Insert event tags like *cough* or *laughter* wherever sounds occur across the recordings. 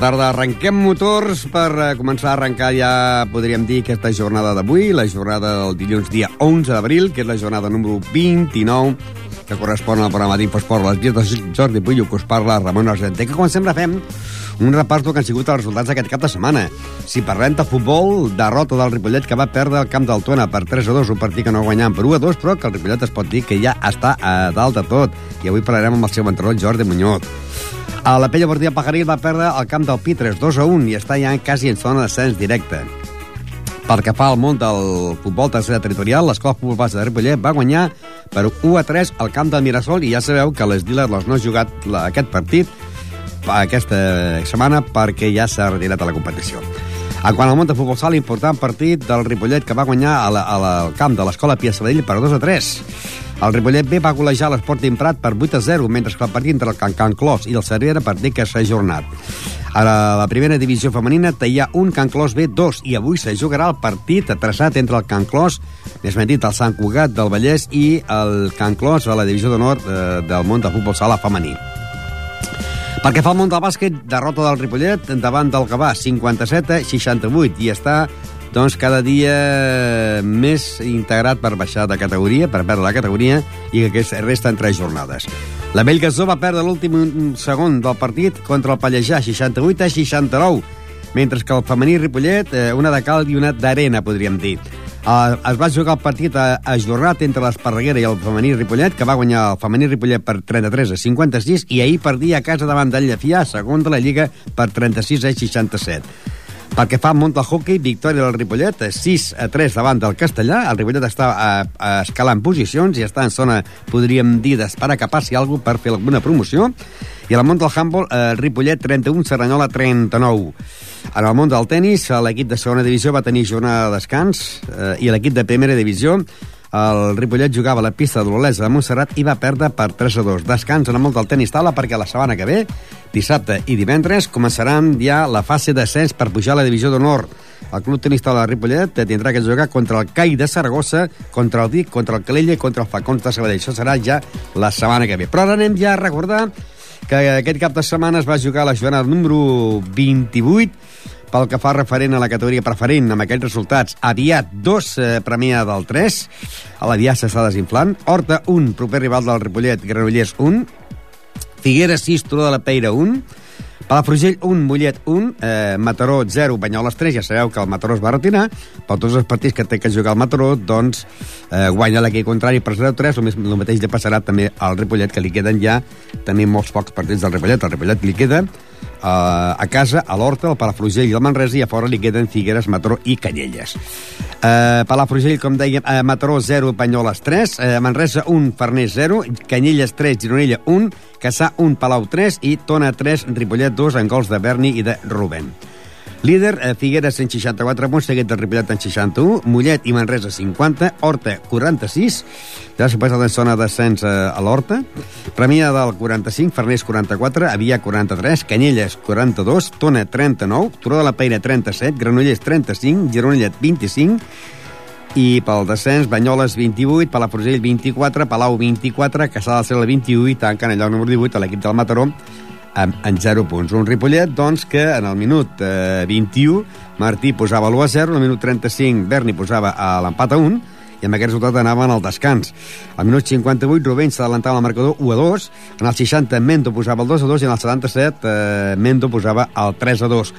Tarda. Arrenquem motors per eh, començar a arrencar ja, podríem dir, aquesta jornada d'avui, la jornada del dilluns dia 11 d'abril, que és la jornada número 29, que correspon al programa d'Infosport, les vies de Jordi Puyo, que us parla Ramon Argenter, que com sempre fem un repàs del que han sigut els resultats d'aquest cap de setmana. Si parlem de futbol, derrota del Ripollet que va perdre el camp del Tona per 3 a 2, un partit que no guanyant per 1 a 2, però que el Ripollet es pot dir que ja està a dalt de tot. I avui parlarem amb el seu entrenador, Jordi Muñoz. A la Pella Bordia Pajaril va perdre el camp del Pitres 2 a 1 i està ja quasi en zona d'ascens directe. Pel que fa al món del futbol tercera territorial, l'Escola Futbol Base de Ripollet va guanyar per 1 a 3 al camp del Mirasol i ja sabeu que les Dealers no ha jugat aquest partit aquesta setmana perquè ja s'ha retirat a la competició. En quant al món de futbol sala, important partit del Ripollet que va guanyar a al camp de l'Escola Pia Sabadell per 2 a 3. El Ripollet B va golejar l'Esporting Prat per 8 a 0, mentre que el partit entre el Can Can Clos i el Cervera per dir que s'ha ajornat. A la, primera divisió femenina hi ha un Can Clos B 2 i avui se jugarà el partit traçat entre el Can Clos, més ben dit, el Sant Cugat del Vallès i el Can Clos a la divisió d'honor eh, del món de futbol sala femení. Perquè fa el món del bàsquet, derrota del Ripollet davant del Gavà, 57 a 68, i està doncs cada dia més integrat per baixar de categoria, per perdre la categoria, i que resta en tres jornades. La Bellgasó va perdre l'últim segon del partit contra el Pallejà, 68 a 69, mentre que el femení Ripollet, eh, una de cal i una d'arena, podríem dir. Uh, es va jugar el partit a, a Jornat entre l'Esparreguera i el femení Ripollet, que va guanyar el femení Ripollet per 33 a 56, i ahir perdia a casa davant del Llefià, segon de la Lliga, per 36 a 67. Pel que fa món del hockey, victòria del Ripollet, 6 a 3 davant del Castellà. El Ripollet està a, a escalant posicions i està en zona, podríem dir, d'esperar que passi alguna per fer alguna promoció. I al món del handball, el Ripollet 31, Serranyola 39. En el món del tennis, l'equip de segona divisió va tenir jornada de descans eh, i l'equip de primera divisió el Ripollet jugava a la pista de l'Olesa de Montserrat i va perdre per 3 a 2. Descans en el món del tenis taula perquè la setmana que ve, dissabte i divendres, començaran ja la fase d'ascens per pujar a la divisió d'honor. El Club Tenis Taula de Ripollet tindrà que jugar contra el CAI de Saragossa, contra el Vic, contra el Calella i contra el Facons de Sabadell. Això serà ja la setmana que ve. Però ara anem ja a recordar que aquest cap de setmana es va jugar la jornada número 28 pel que fa referent a la categoria preferent amb aquests resultats. Aviat 2, eh, premia del 3. A l'Aviat s'està desinflant. Horta 1, proper rival del Ripollet, Granollers 1. Figueres 6, Turó de la Peira 1. Palafrugell 1, Mollet 1, eh, Mataró 0, Banyoles 3, ja sabeu que el Mataró es va retirar, però tots els partits que té que jugar el Mataró, doncs eh, guanya l'equip contrari per 0-3, el, el mateix li passarà també al Ripollet, que li queden ja també molts pocs partits del Ripollet, el Ripollet li queda eh, a casa, a l'Horta, el Palafrugell i el Manresa, i a fora li queden Figueres, Mataró i Canyelles. Eh, Palafrugell, com dèiem, eh, Mataró 0, Banyoles 3, eh, Manresa 1, Farners 0, Canyelles 3, Gironella 1, Caçà 1, Palau 3 i Tona 3, Ripollet 2 en gols de Berni i de Rubén. Líder, eh, Figueres 164 punts, seguit del Ripollet en 61, Mollet i Manresa 50, Horta 46, ja s'ha passat en zona d'ascens eh, a l'Horta, Premià del 45, Farners 44, Avià 43, Canyelles 42, Tona 39, Turó de la Peira 37, Granollers 35, Gironella 25, i pel descens, Banyoles 28, Palafrugell 24, Palau 24, Caçà del Cel 21 i tanquen el lloc número 18 a l'equip del Mataró amb, amb 0 punts. Un Ripollet, doncs, que en el minut eh, 21 Martí posava l'1 a 0, en el minut 35 Berni posava l'empat a 1 i amb aquest resultat anaven al descans. Al minut 58 Rubén s'adelantava al marcador 1 a 2, en el 60 Mendo posava el 2 a 2 i en el 77 eh, Mendo posava el 3 a 2.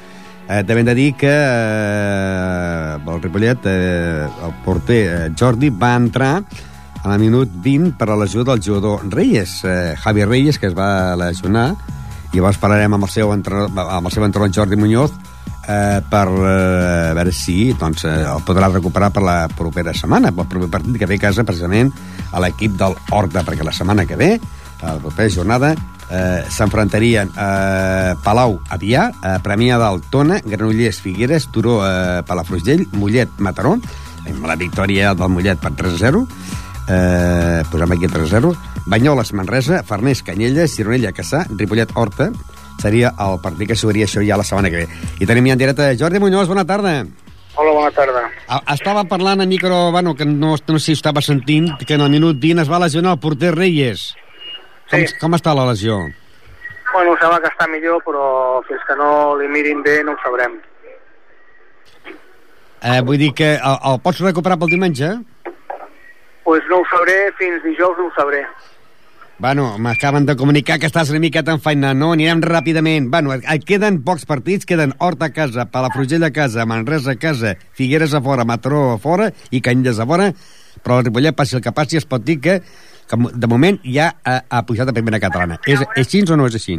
Eh, també hem de dir que eh, el Ripollet, eh, el porter eh, Jordi, va entrar a la minut 20 per a l'ajuda del jugador Reyes, eh, Javi Reyes, que es va lesionar, i llavors parlarem amb el seu entrenador, amb el seu entrenador Jordi Muñoz eh, per eh, veure si doncs, eh, el podrà recuperar per la propera setmana, pel proper partit que ve a casa precisament a l'equip del Horta, perquè la setmana que ve, a la propera jornada, eh, s'enfrontarien eh, Palau, Avià, eh, Premià d'Altona, Granollers, Figueres, Turó, eh, Palafrugell, Mollet, Mataró, amb la victòria del Mollet per 3-0, eh, posem aquí 3-0, Banyoles, Manresa, Farners, Canyelles, Gironella, Caçà, Ripollet, Horta, seria el partit que s'obria això ja la setmana que ve. I tenim ja en directe Jordi Muñoz, bona tarda. Hola, bona tarda. Estava parlant a micro, bueno, que no, no sé si estava sentint, que en el minut 20 es va lesionar el porter Reyes. Com, Sí. com està la lesió? Bueno, sembla que està millor, però fins que no li mirin bé no ho sabrem. Eh, vull dir que el, el pots recuperar pel diumenge? Pues no ho sabré, fins dijous no ho sabré. Bueno, m'acaben de comunicar que estàs una miqueta enfeinat, no? Anirem ràpidament. Bueno, et queden pocs partits, queden Horta a casa, Palafrugell a casa, Manresa a casa, Figueres a fora, Mataró a fora i Canyelles a fora, però el Ripollet, passi el que passi, es pot dir que, que de moment ja ha, ha pujat a primera catalana. És, és així o no és així?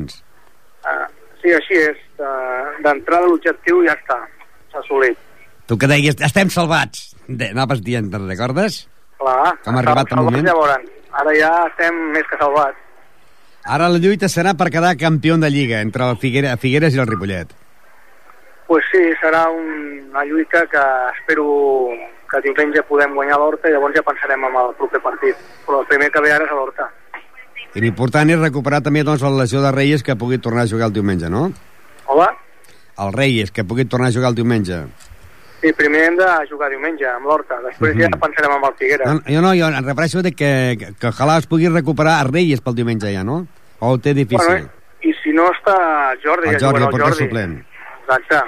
Uh, sí, així és. Uh, D'entrada l'objectiu ja està, s'ha assolit. Tu que deies, estem salvats. De, anaves dient, te'n recordes? Clar, ha arribat el moment? Llavors, ara ja estem més que salvats. Ara la lluita serà per quedar campió de Lliga entre el Figuera, Figueres i el Ripollet. Pues sí, serà un, una lluita que espero que diumenge podem guanyar l'Horta i llavors ja pensarem en el proper partit. Però el primer que ve ara és l'Horta. I l'important és recuperar també doncs, la lesió de Reyes que pugui tornar a jugar el diumenge, no? Hola? El Reyes, que pugui tornar a jugar el diumenge. Sí, primer hem de jugar diumenge amb l'Horta, després mm -hmm. ja pensarem amb el Figueres. No, jo no, jo em refereixo de que, que, que ojalà es pugui recuperar a Reyes pel diumenge ja, no? O ho té difícil? Bueno, i si no està Jordi, el ja Jordi, jugarà el Jordi. suplent. Exacte.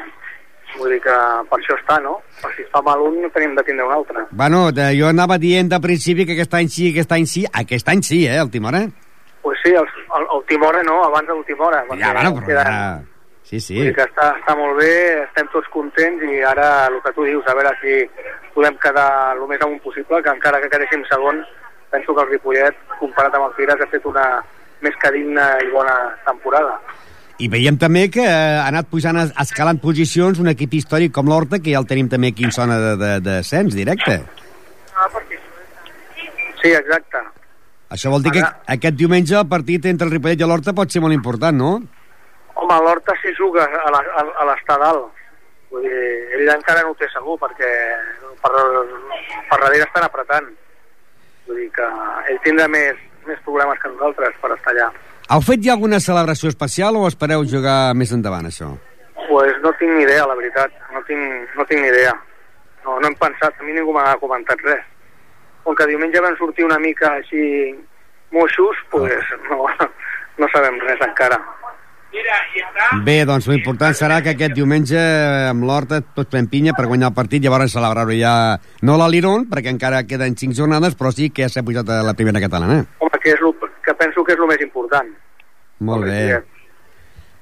Vull dir que per això està, no? Per si es fa mal un, tenim de tindre un altre. Bueno, de, jo anava dient de principi que aquest any sí, aquest any sí. Aquest any sí, eh, el Timora? Pues sí, el, el, el Timora no, abans de l'última hora. Ja, bueno, però queden- ja... Sí, sí. Vull dir que està, està molt bé, estem tots contents i ara el que tu dius, a veure si podem quedar el més amunt possible, que encara que quedéssim segon, penso que el Ripollet, comparat amb el Figueres, ha fet una més que digna i bona temporada. I veiem també que ha anat pujant, es- escalant posicions un equip històric com l'Horta, que ja el tenim també aquí en zona de, de, de descens directe. Sí, exacte. Això vol dir que aquest diumenge el partit entre el Ripollet i l'Horta pot ser molt important, no? Home, l'Horta s'hi juga a dalt. Vull dir, ell encara no ho té segur perquè per, per darrere estan apretant. Vull dir que ell tindrà més, més problemes que nosaltres per estar allà. Heu fet ja alguna celebració especial o espereu jugar més endavant, això? pues no tinc ni idea, la veritat. No tinc, no tinc ni idea. No, no hem pensat, a mi ningú m'ha comentat res. Com que diumenge van sortir una mica així moixos, pues no, no sabem res encara. Bé, doncs l'important serà que aquest diumenge eh, amb l'Horta tots fem pinya per guanyar el partit, llavors celebrar-ho ja no a l'Aliron, perquè encara queden 5 jornades, però sí que ja s'ha pujat a la primera catalana. Home, que, és lo, que penso que és el més important. Molt bé.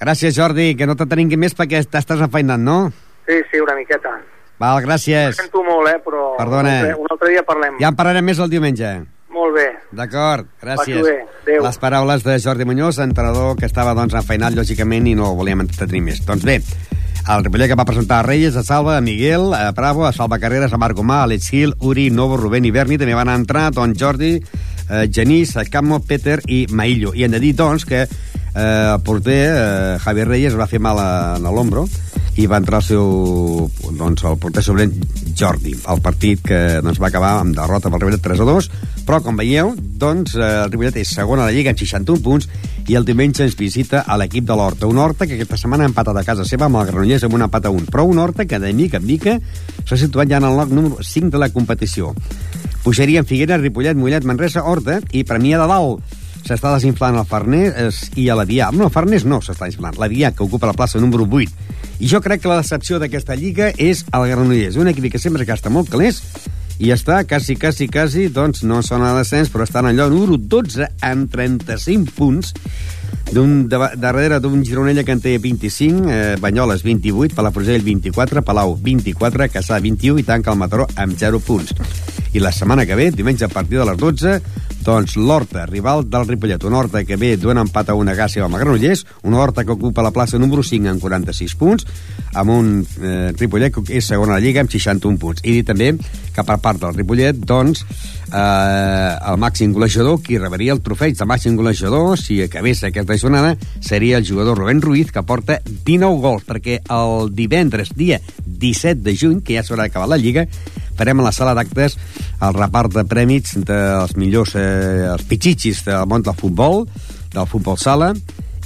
Gràcies, Jordi, que no te tenim més perquè t'estàs enfeinant, no? Sí, sí, una miqueta. Val, gràcies. Sento molt, eh, però Perdona. Un, altre, un altre dia parlem. Ja en parlarem més el diumenge. Molt bé. D'acord, gràcies. Adéu. Les paraules de Jordi Muñoz, entrenador que estava doncs, enfeinat, lògicament, i no el volíem entretenir més. Doncs bé, el Ripollet que va presentar a Reyes, a Salva, a Miguel, a Bravo, a Salva Carreras, a Marc Gomà, a Alex Gil, Uri, Novo, Rubén i Berni. També van entrar doncs, Jordi, eh, Genís, Camo, Peter i Maillo. I hem de dir, doncs, que eh, el porter, eh, Javier Reyes, va fer mal a, a l'ombro i va entrar el seu doncs, el porter sobrent Jordi el partit que doncs, va acabar amb derrota pel Ripollet 3 a 2 però com veieu doncs, eh, el Ripollet és segon a la Lliga amb 61 punts i el diumenge ens visita a l'equip de l'Horta. Un Horta que aquesta setmana ha empatat a casa seva amb el Granollers amb un empat a un però un Horta que de mica en mica s'ha situat ja en el lloc número 5 de la competició. Pujarien Figueres, Ripollet, Mollet, Manresa, Horta i Premià de Dalt s'està desinflant el Farners i a la Dià. No, el Farners no s'està desinflant. La Dià, que ocupa la plaça número 8. I jo crec que la decepció d'aquesta lliga és el Granollers, un equip que sempre gasta molt calés i està quasi, quasi, quasi, doncs no són a descens, però estan en lloc número 12 amb 35 punts d'un, de, darrere d'un Gironella que en té 25, eh, Banyoles 28, Palafrugell 24, Palau 24, Caçà 21 i tanca el Mataró amb 0 punts. I la setmana que ve, diumenge a partir de les 12, doncs l'Horta, rival del Ripollet. Una Horta que ve d'un empat a una Gàcia amb el Granollers, una Horta que ocupa la plaça número 5 amb 46 punts, amb un eh, Ripollet que és segon a la Lliga amb 61 punts. I dir també que per part del Ripollet, doncs, eh, el màxim golejador, qui rebria el trofeig de màxim golejador, si acabés aquesta jornada, seria el jugador Rubén Ruiz, que porta 19 gols, perquè el divendres, dia 17 de juny, que ja s'haurà acabat la Lliga, farem a la sala d'actes el repart de prèmits dels millors, eh, els pitxitxis del món del futbol, del futbol sala,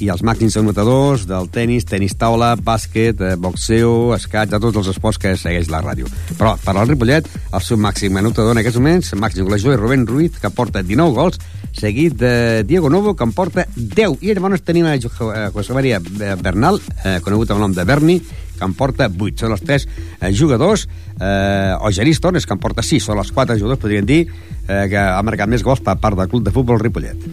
i els màxims anotadors del tennis, tenis taula, bàsquet, eh, boxeo, escaig, de tots els esports que segueix la ràdio. Però per al Ripollet, el seu màxim anotador en aquests moments, màxim golejador, és Rubén Ruiz, que porta 19 gols, seguit de Diego Novo, que en porta 10. I llavors tenim a José María Bernal, eh, conegut amb el nom de Berni, que en porta 8. Són els tres eh, jugadors, eh, o Genís Torres, que en porta 6. Són els quatre jugadors, podríem dir, eh, que ha marcat més gols per part del club de futbol Ripollet.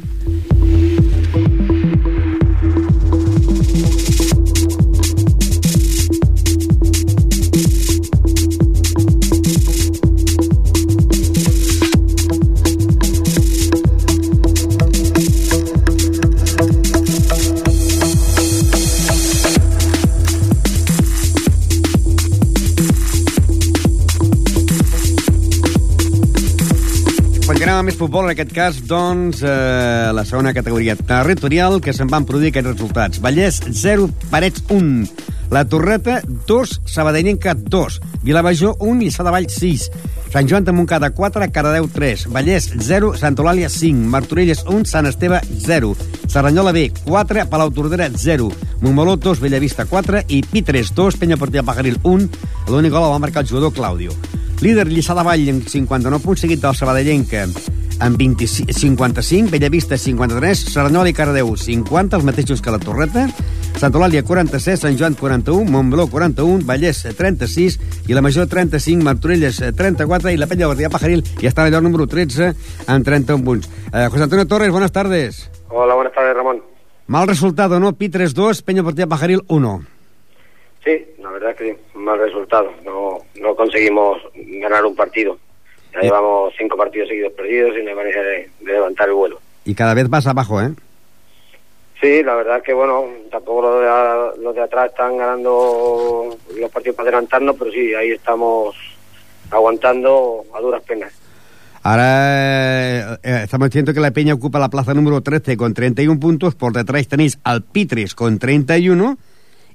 Anem a més futbol, en aquest cas, doncs, eh, la segona categoria territorial, que se'n van produir aquests resultats. Vallès, 0, Parets, 1. La Torreta, 2, Sabadellenca, 2. Vilamajor, 1 i Sadavall, 6. Sant Joan de Montcada, 4, Caradeu, 3. Vallès, 0, Santa Eulàlia, 5. Martorelles, 1, Sant Esteve, 0. Serranyola B, 4, Palau Tordera, 0. Montmeló, 2, Bellavista, 4. I Pitres, 2, Penya Portilla Pajaril, 1. L'únic gol el va marcar el jugador Claudio. Líder Lliçà de Vall amb 59 punts, seguit del Sabadellenca amb 20, 55, Bellavista 53, Cerdanyola i Cardeu 50, els mateixos que la Torreta, Sant Eulàlia 47, Sant Joan 41, Montmeló 41, Vallès 36 i la Major 35, Martorelles 34 i la Pella Guardia Pajaril i està allò número 13 amb 31 punts. Eh, José Antonio Torres, buenas tardes. Hola, buenas tardes, Ramón. Mal resultado, ¿no? Pi 3-2, Peña Portilla Pajaril 1. Sí, la verdad que mal resultado. No, no conseguimos ganar un partido. Ya llevamos cinco partidos seguidos perdidos y no hay manera de, de, levantar el vuelo. Y cada vez más abajo, ¿eh? Sí, la verdad que, bueno, tampoco los de, los de atrás están ganando los partidos para adelantarnos, pero sí, ahí estamos aguantando a duras penas. Ahora eh, estamos diciendo que la Peña ocupa la plaza número 13 con 31 puntos, por detrás tenéis al Pitres con 31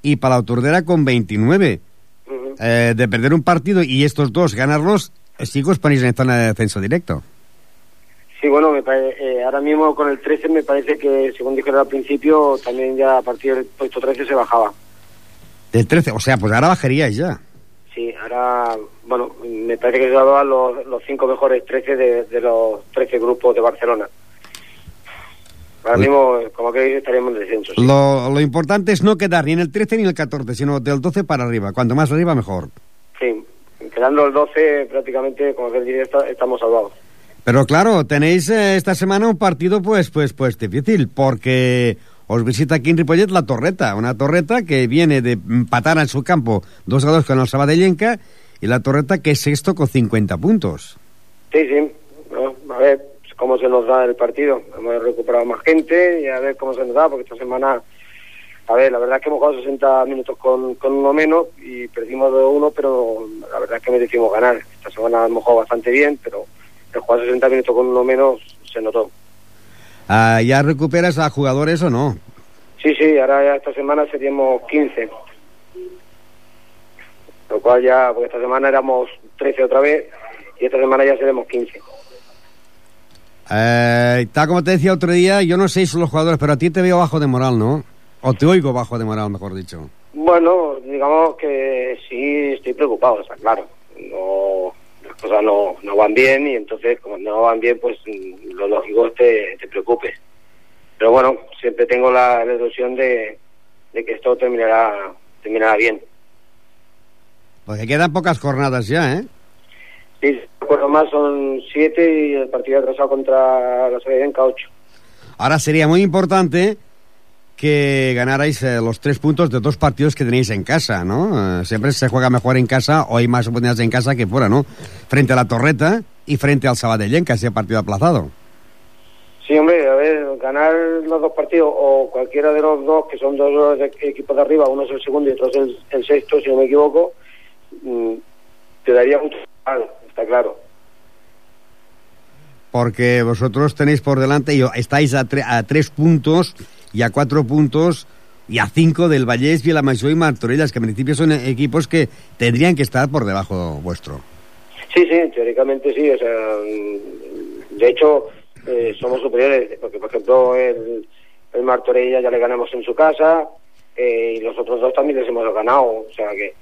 y Palau Tordera con 29. Uh -huh. eh, de perder un partido y estos dos ganarlos, sí que os ponéis en zona de descenso directo. Sí, bueno, me eh, ahora mismo con el 13 me parece que, según dijeron al principio, también ya a partir del puesto 13 se bajaba. Del 13, o sea, pues ahora bajaríais ya. Sí, ahora, bueno, me parece que se daban los, los cinco mejores 13 de, de los 13 grupos de Barcelona. Ahora mismo, como que estaríamos en descenso. Sí. Lo, lo, importante es no quedar ni en el 13 ni en el 14, sino del 12 para arriba. Cuanto más arriba, mejor. Sí, quedando el 12, prácticamente, como que diría, estamos salvados. Pero claro, tenéis eh, esta semana un partido, pues, pues, pues difícil, porque os visita aquí en Ripollet la Torreta, una Torreta que viene de empatar en su campo 2 a 2 con el Sabadellenca, y la Torreta que es sexto con 50 puntos. Sí, sí, no, a ver, cómo se nos da el partido. Hemos recuperado más gente y a ver cómo se nos da, porque esta semana, a ver, la verdad es que hemos jugado 60 minutos con, con uno menos y perdimos 2-1, pero la verdad es que merecimos ganar. Esta semana hemos jugado bastante bien, pero el jugar 60 minutos con uno menos se notó. Uh, ¿Ya recuperas a jugadores o no? Sí, sí, ahora ya esta semana seríamos 15. Lo cual ya, porque esta semana éramos 13 otra vez y esta semana ya seremos 15. Eh, tal como te decía otro día, yo no sé si son los jugadores, pero a ti te veo bajo de moral, ¿no? O te oigo bajo de moral, mejor dicho. Bueno, digamos que sí estoy preocupado, está claro. No, las cosas no, no van bien y entonces como no van bien, pues lo lógico es que te preocupes. Pero bueno, siempre tengo la, la ilusión de, de que esto terminará, terminará bien. Porque quedan pocas jornadas ya, ¿eh? Sí, recuerdo más, son siete y el partido atrasado contra la Sabidenca ocho. Ahora sería muy importante que ganarais eh, los tres puntos de dos partidos que tenéis en casa, ¿no? Eh, siempre se juega mejor en casa o hay más oportunidades en casa que fuera, ¿no? Frente a la Torreta y frente al Sabadellenca, ese partido aplazado. Sí, hombre, a ver, ganar los dos partidos o cualquiera de los dos, que son dos equipos de arriba, uno es el segundo y otro es el, el sexto, si no me equivoco, mmm, te daría mucho está claro. Porque vosotros tenéis por delante, y estáis a, tre a tres puntos y a cuatro puntos y a cinco del Vallés, Vilamayor y Martorellas, que en principio son equipos que tendrían que estar por debajo vuestro. Sí, sí, teóricamente sí, o sea, de hecho eh, somos superiores, porque por ejemplo el, el Martorella ya le ganamos en su casa eh, y los otros dos también les hemos ganado, o sea que...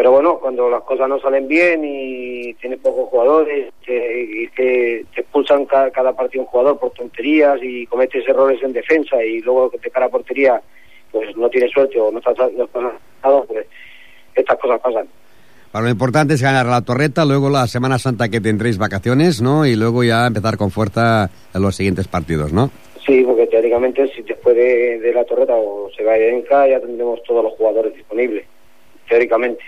Pero bueno, cuando las cosas no salen bien y tienes pocos jugadores y te expulsan ca- cada, partido un jugador por tonterías y cometes errores en defensa y luego de cara a portería pues no tienes suerte o no estás, no estás pues estas cosas pasan. Para lo importante es ganar la torreta, luego la Semana Santa que tendréis vacaciones, ¿no? Y luego ya empezar con fuerza en los siguientes partidos, ¿no? Sí, porque teóricamente si después de, de la torreta o se va a Enca ya tendremos todos los jugadores disponibles, teóricamente.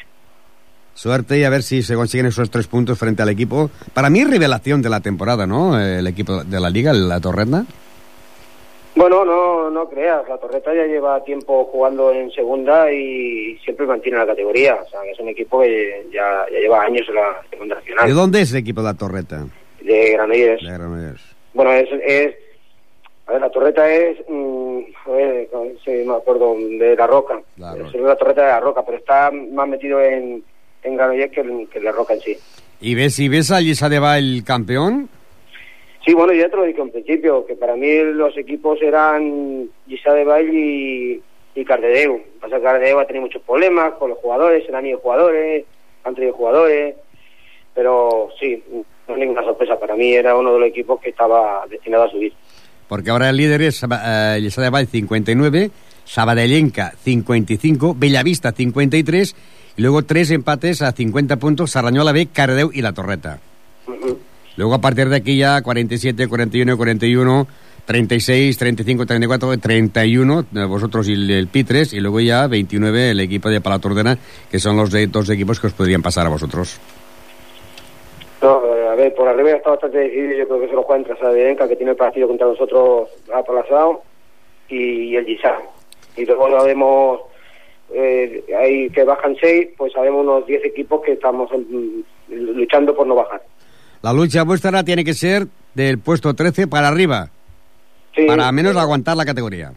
Suerte y a ver si se consiguen esos tres puntos frente al equipo. Para mí, revelación de la temporada, ¿no? El equipo de la Liga, la Torreta. Bueno, no, no creas, la Torreta ya lleva tiempo jugando en segunda y siempre mantiene la categoría. O sea, que es un equipo que ya, ya lleva años en la segunda ¿De nacional, dónde es el equipo de la Torreta? de Granollers. De Granollers. Bueno, es, es. A ver, la Torreta es. mm, a ver, sí, me acuerdo, de la Roca. La Roca. la Torreta de la Roca, pero está más metido en, en Granollers que que la Roca en sí. ¿Y ves, y ves a Lliçà de Vall campeón? Sí, bueno, ya te lo dije en principio, que para mí los equipos eran Gisá de Valle y, y Cardedeu. Pasa que Cardedeu ha tenido muchos problemas con los jugadores, se han ido jugadores, han traído jugadores, pero sí, no es ninguna sorpresa. Para mí era uno de los equipos que estaba destinado a subir. Porque ahora el líder es eh, Lliçà de Vall 59, Sabadellenca 55, Bellavista 53 y luego tres empates a 50 puntos, Sarrañola B, Cardedeu y La Torreta. Luego a partir de aquí ya 47, 41, 41, 36, 35, 34, 31, eh, vosotros y el, el Pitres, y luego ya 29 el equipo de Palatordena, que son los de, dos equipos que os podrían pasar a vosotros. No, eh, a ver, por arriba está bastante decidido, yo creo que se lo juega entre Sadenca, que tiene el partido contra nosotros aplazado, y, el Gisá. Y luego sabemos, eh, ahí que bajan seis, pues sabemos unos 10 equipos que estamos luchando por no bajar. La lucha vuestra tiene que ser del puesto 13 para arriba, Sí, para menos aguantar la categoría.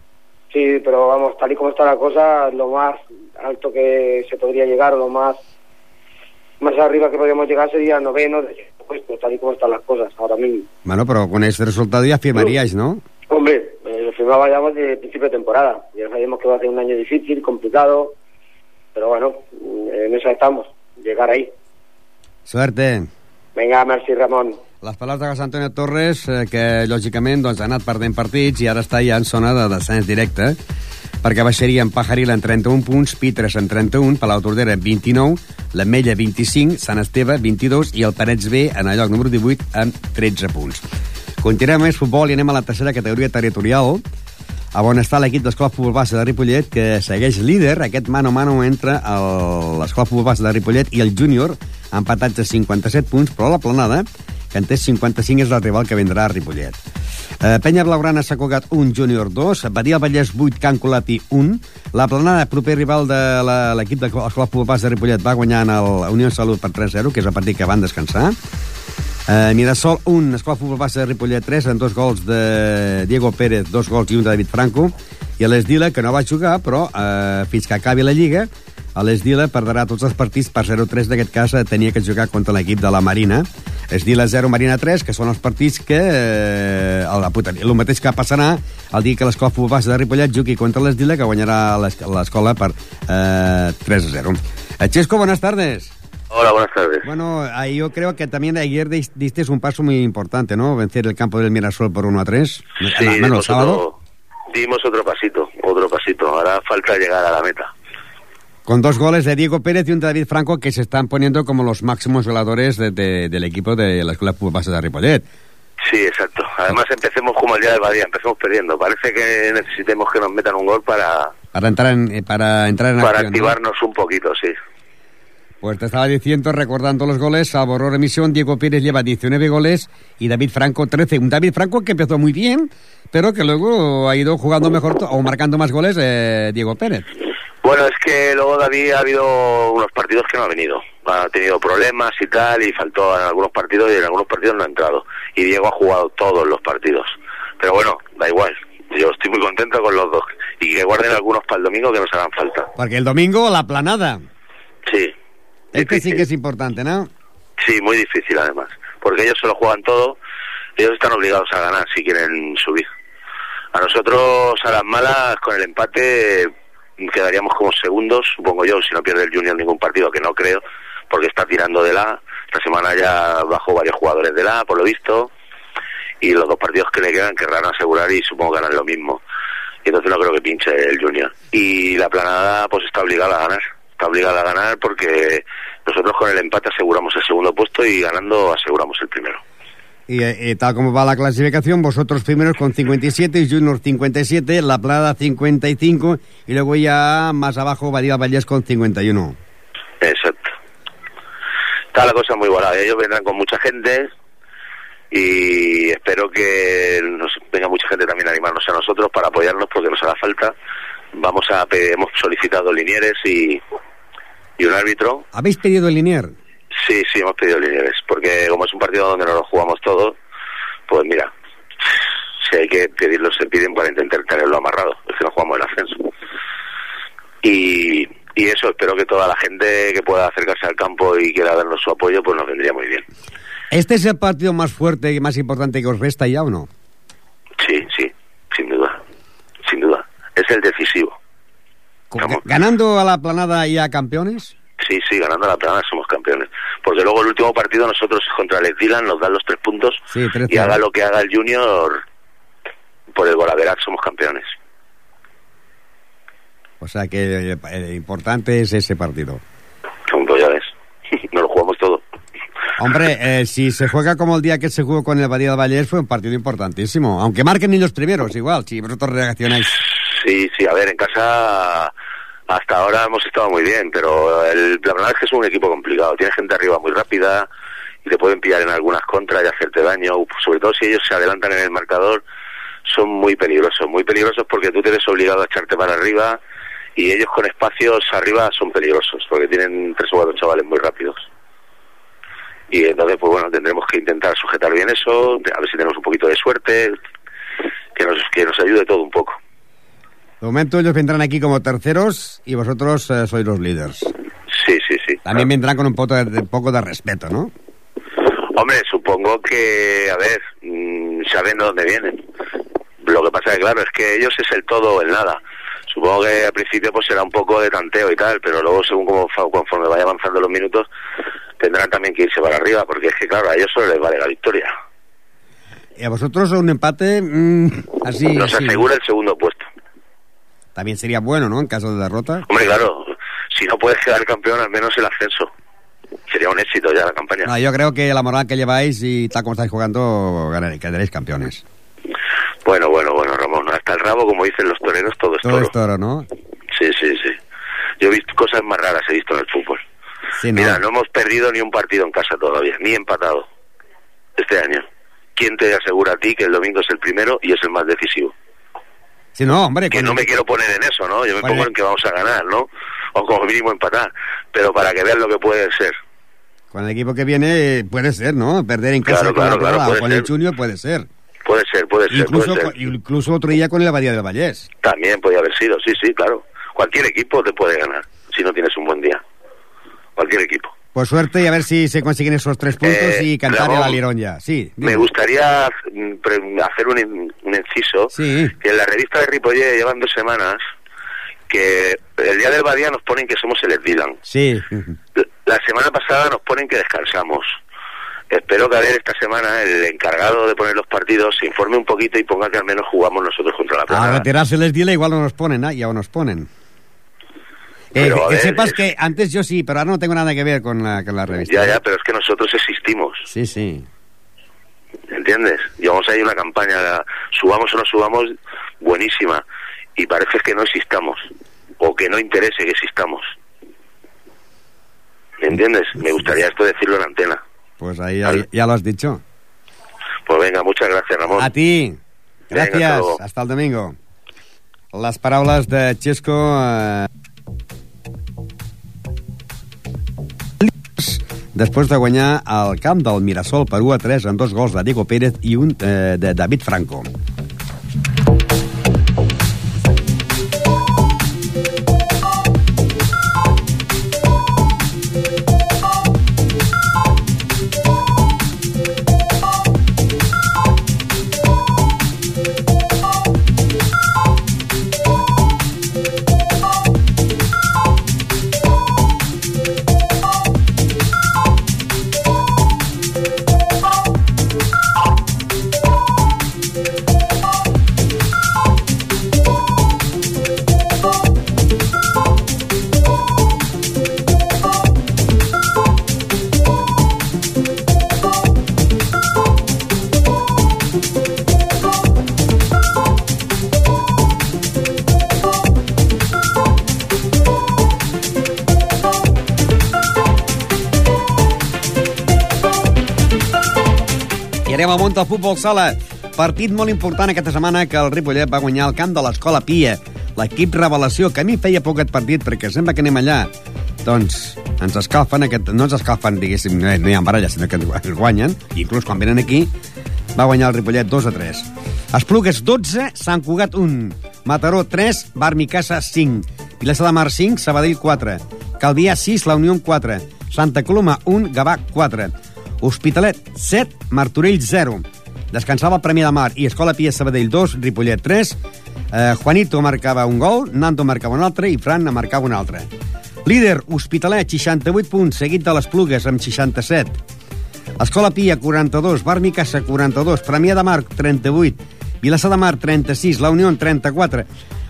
Sí, pero vamos, tal y como está la cosa, lo más alto que se podría llegar, o lo más más arriba que podríamos llegar sería noveno, puesto, tal y como están las cosas ahora mismo. Bueno, pero con este resultado ya firmaríais, ¿no? Hombre, eh, firmaba ya de principio de temporada. Ya sabíamos que va a ser un año difícil, complicado, pero bueno, en eso estamos, llegar ahí. Suerte. Venga, merci Ramon. Les paraules de José Antonio Torres, eh, que lògicament doncs, ha anat perdent partits i ara està ja en zona de descens directe, perquè baixarien Pajaril en 31 punts, Pitres en 31, Palau Tordera en 29, l'Ametlla 25, Sant Esteve 22 i el Parets B en el lloc número 18 amb 13 punts. Continuem més futbol i anem a la tercera categoria territorial, a on està l'equip d'Escola Futbol Base de Ripollet, que segueix líder, aquest mano-mano entre el- l'Escola Futbol Base de Ripollet i el júnior, empatats a 57 punts, però la planada, que en té 55, és el rival que vendrà a Ripollet. Eh, Penya Blaugrana s'ha colgat un júnior 2, Badia Vallès 8, Can Colati 1, la planada, proper rival de la- l'equip de l'Escola Futbol Base de Ripollet, va guanyar en el Unió Salut per 3-0, que és el partit que van descansar. Eh, Mirasol 1, Escola Futbol Base de Ripollet 3, en dos gols de Diego Pérez, dos gols i un de David Franco, i a l'Esdila, que no va jugar, però eh, fins que acabi la Lliga, a l'Esdila perdrà tots els partits per 0-3, d'aquest cas eh, tenia que jugar contra l'equip de la Marina. Esdila 0, Marina 3, que són els partits que... Eh, el, el mateix que passarà el dia que l'Escola Futbol Base de Ripollet jugui contra l'Esdila, que guanyarà l'es- l'escola per eh, 3-0. Eh, Chesco, buenas tardes. Hola, buenas tardes. Bueno, ahí yo creo que también ayer dis- diste un paso muy importante, ¿no? Vencer el campo del Mirasol por 1 a 3. Sí, sábado. otro, dimos otro pasito, otro pasito. Ahora falta llegar a la meta. Con dos goles de Diego Pérez y un de David Franco que se están poniendo como los máximos goleadores de- de- del equipo de la Escuela de Base de Ripollet. Sí, exacto. Además empecemos como el día del Badía, empecemos perdiendo. Parece que necesitemos que nos metan un gol para, Para entrar en, eh, para entrar en para acción, ¿no? activarnos un poquito, sí. Pues te estaba diciendo, recordando los goles, salvo error de emisión, Diego Pérez lleva 19 goles y David Franco 13. Un David Franco que empezó muy bien, pero que luego ha ido jugando mejor o marcando más goles eh, Diego Pérez. Bueno, es que luego David ha habido unos partidos que no ha venido. Ha tenido problemas y tal, y faltó en algunos partidos y en algunos partidos no ha entrado. Y Diego ha jugado todos los partidos. Pero bueno, da igual. Yo estoy muy contento con los dos. Y que guarden algunos para el domingo que nos hagan falta. Porque el domingo la planada. Sí. Este sí que es importante, ¿no? Sí, muy difícil además, porque ellos se lo juegan todo, ellos están obligados a ganar si quieren subir. A nosotros, a las malas, con el empate, quedaríamos como segundos, supongo yo, si no pierde el Junior ningún partido, que no creo, porque está tirando de la. Esta semana ya bajó varios jugadores de la, por lo visto, y los dos partidos que le quedan querrán asegurar y supongo que harán lo mismo. Y entonces no creo que pinche el Junior. Y la planada, pues está obligada a ganar. Está obligada a ganar porque nosotros con el empate aseguramos el segundo puesto y ganando aseguramos el primero. Y eh, tal como va la clasificación, vosotros primeros con 57, Junior 57, La Plada 55 y luego ya más abajo Badía Vallés con 51. Exacto. Está la cosa muy buena. Ellos vendrán con mucha gente y espero que nos venga mucha gente también a animarnos a nosotros para apoyarnos porque nos hará falta. Vamos a hemos solicitado linieres y, y un árbitro. ¿Habéis pedido el linier? Sí, sí, hemos pedido linieres, porque como es un partido donde no lo jugamos todos, pues mira, si hay que pedirlo, se piden para intentar tenerlo amarrado, es que no jugamos el ascenso. Y, y eso, espero que toda la gente que pueda acercarse al campo y quiera darnos su apoyo, pues nos vendría muy bien. ¿Este es el partido más fuerte y más importante que os resta ya o no? Es el decisivo. ¿Ganando a la planada y a campeones? Sí, sí, ganando a la planada somos campeones. Porque luego el último partido nosotros contra el Dylan nos dan los tres puntos y haga lo que haga el Junior, por el golaverat somos campeones. O sea que eh, importante es ese partido. Pues ya ves, nos lo jugamos todo. Hombre, eh, si se juega como el día que se jugó con el Badía de Vallés, fue un partido importantísimo. Aunque marquen ni los primeros, igual, si vosotros reaccionáis. Sí, sí, a ver, en casa hasta ahora hemos estado muy bien, pero el, la verdad es que es un equipo complicado. Tiene gente arriba muy rápida y te pueden pillar en algunas contras y hacerte daño. Sobre todo si ellos se adelantan en el marcador, son muy peligrosos. Muy peligrosos porque tú te ves obligado a echarte para arriba y ellos con espacios arriba son peligrosos porque tienen tres o cuatro chavales muy rápidos. Y entonces, pues bueno, tendremos que intentar sujetar bien eso, a ver si tenemos un poquito de suerte, que nos, que nos ayude todo un poco. De momento ellos vendrán aquí como terceros y vosotros eh, sois los líderes. Sí, sí, sí. También vendrán con un poco de, poco de respeto, ¿no? Hombre, supongo que, a ver, mmm, saben de dónde vienen. Lo que pasa es que, claro, es que ellos es el todo o el nada. Supongo que al principio pues será un poco de tanteo y tal, pero luego según como, conforme vaya avanzando los minutos, tendrán también que irse para arriba, porque es que, claro, a ellos solo les vale la victoria. ¿Y a vosotros un empate mmm, así? Nos así. asegura el segundo puesto. También sería bueno, ¿no? En caso de derrota. Hombre, claro, si no puedes quedar campeón, al menos el ascenso. Sería un éxito ya la campaña. No, yo creo que la moral que lleváis y tal como estáis jugando, quedaréis campeones. Bueno, bueno, bueno, Ramón, hasta el rabo, como dicen los toreros, todo es todo toro. es toro, ¿no? Sí, sí, sí. Yo he visto cosas más raras, he visto en el fútbol. Sí, no. Mira, no hemos perdido ni un partido en casa todavía, ni empatado este año. ¿Quién te asegura a ti que el domingo es el primero y es el más decisivo? Sí, no, hombre. Que no me quiero poner en eso, ¿no? Yo me pongo en que vamos a ganar, ¿no? O como mínimo empatar. Pero para que vean lo que puede ser. Con el equipo que viene puede ser, ¿no? Perder en casa claro, claro, con, claro, el Junior puede ser. Puede ser, puede ser. Incluso, puede ser. incluso otro día con el Abadía del Vallés. También podía haber sido, sí, sí, claro. Cualquier equipo te puede ganar si no tienes un buen día. Cualquier equipo. Pues suerte y a ver si se consiguen esos tres puntos Eh, y cantar el alirón ya. Sí. Me gustaría mm, hacer un, un inciso Sí. que en la revista de Ripollé llevan dos semanas que el día del Badía nos ponen que somos el Dylan. Sí. La semana pasada nos ponen que descansamos. Espero que a ver esta semana el encargado de poner los partidos se informe un poquito y ponga que al menos jugamos nosotros contra la A Plata. retirarse les dile igual no nos ponen, ¿ah? ya nos ponen. Eh, que sepas que antes yo sí, pero ahora no tengo nada que ver con la, con la revista. Ya, ya, pero es que nosotros existimos, Sí, sí. ¿entiendes? Llevamos ahí una campaña, subamos o no subamos, buenísima. Y parece que no existamos, o que no interese que existamos. ¿Me entiendes? Me gustaría esto decirlo en antena. Pues ahí ya, lo has dicho. Pues venga, muchas gracias, Ramón. A ti. Venga, Gràcies. hasta el domingo. Les paraules de Xesco... Eh... Després de guanyar el camp del Mirasol per 1 a 3 amb dos gols de Diego Pérez i un eh, de David Franco. Al món del futbol sala. Partit molt important aquesta setmana que el Ripollet va guanyar el camp de l'Escola Pia. L'equip revelació, que a mi feia poc aquest partit perquè sembla que anem allà. Doncs ens escalfen, aquest, no ens escalfen, diguéssim, no, no hi ha baralla, sinó que ens guanyen. I inclús quan venen aquí va guanyar el Ripollet 2 a 3. Esplugues 12, Sant Cugat 1, Mataró 3, Barmicassa 5, Vilassar de Mar 5, Sabadell 4, Calvià 6, La Unió 4, Santa Coloma 1, Gavà 4, Hospitalet 7, Martorell 0. Descansava el Premi de Mar i Escola Pia Sabadell 2, Ripollet 3. Eh, Juanito marcava un gol, Nando marcava un altre i Fran marcava un altre. Líder, Hospitalet, 68 punts, seguit de les Plugues amb 67. Escola Pia, 42, Bar Micasa, 42, Premià de Mar, 38, Vilassar de Mar, 36, La Unió, 34.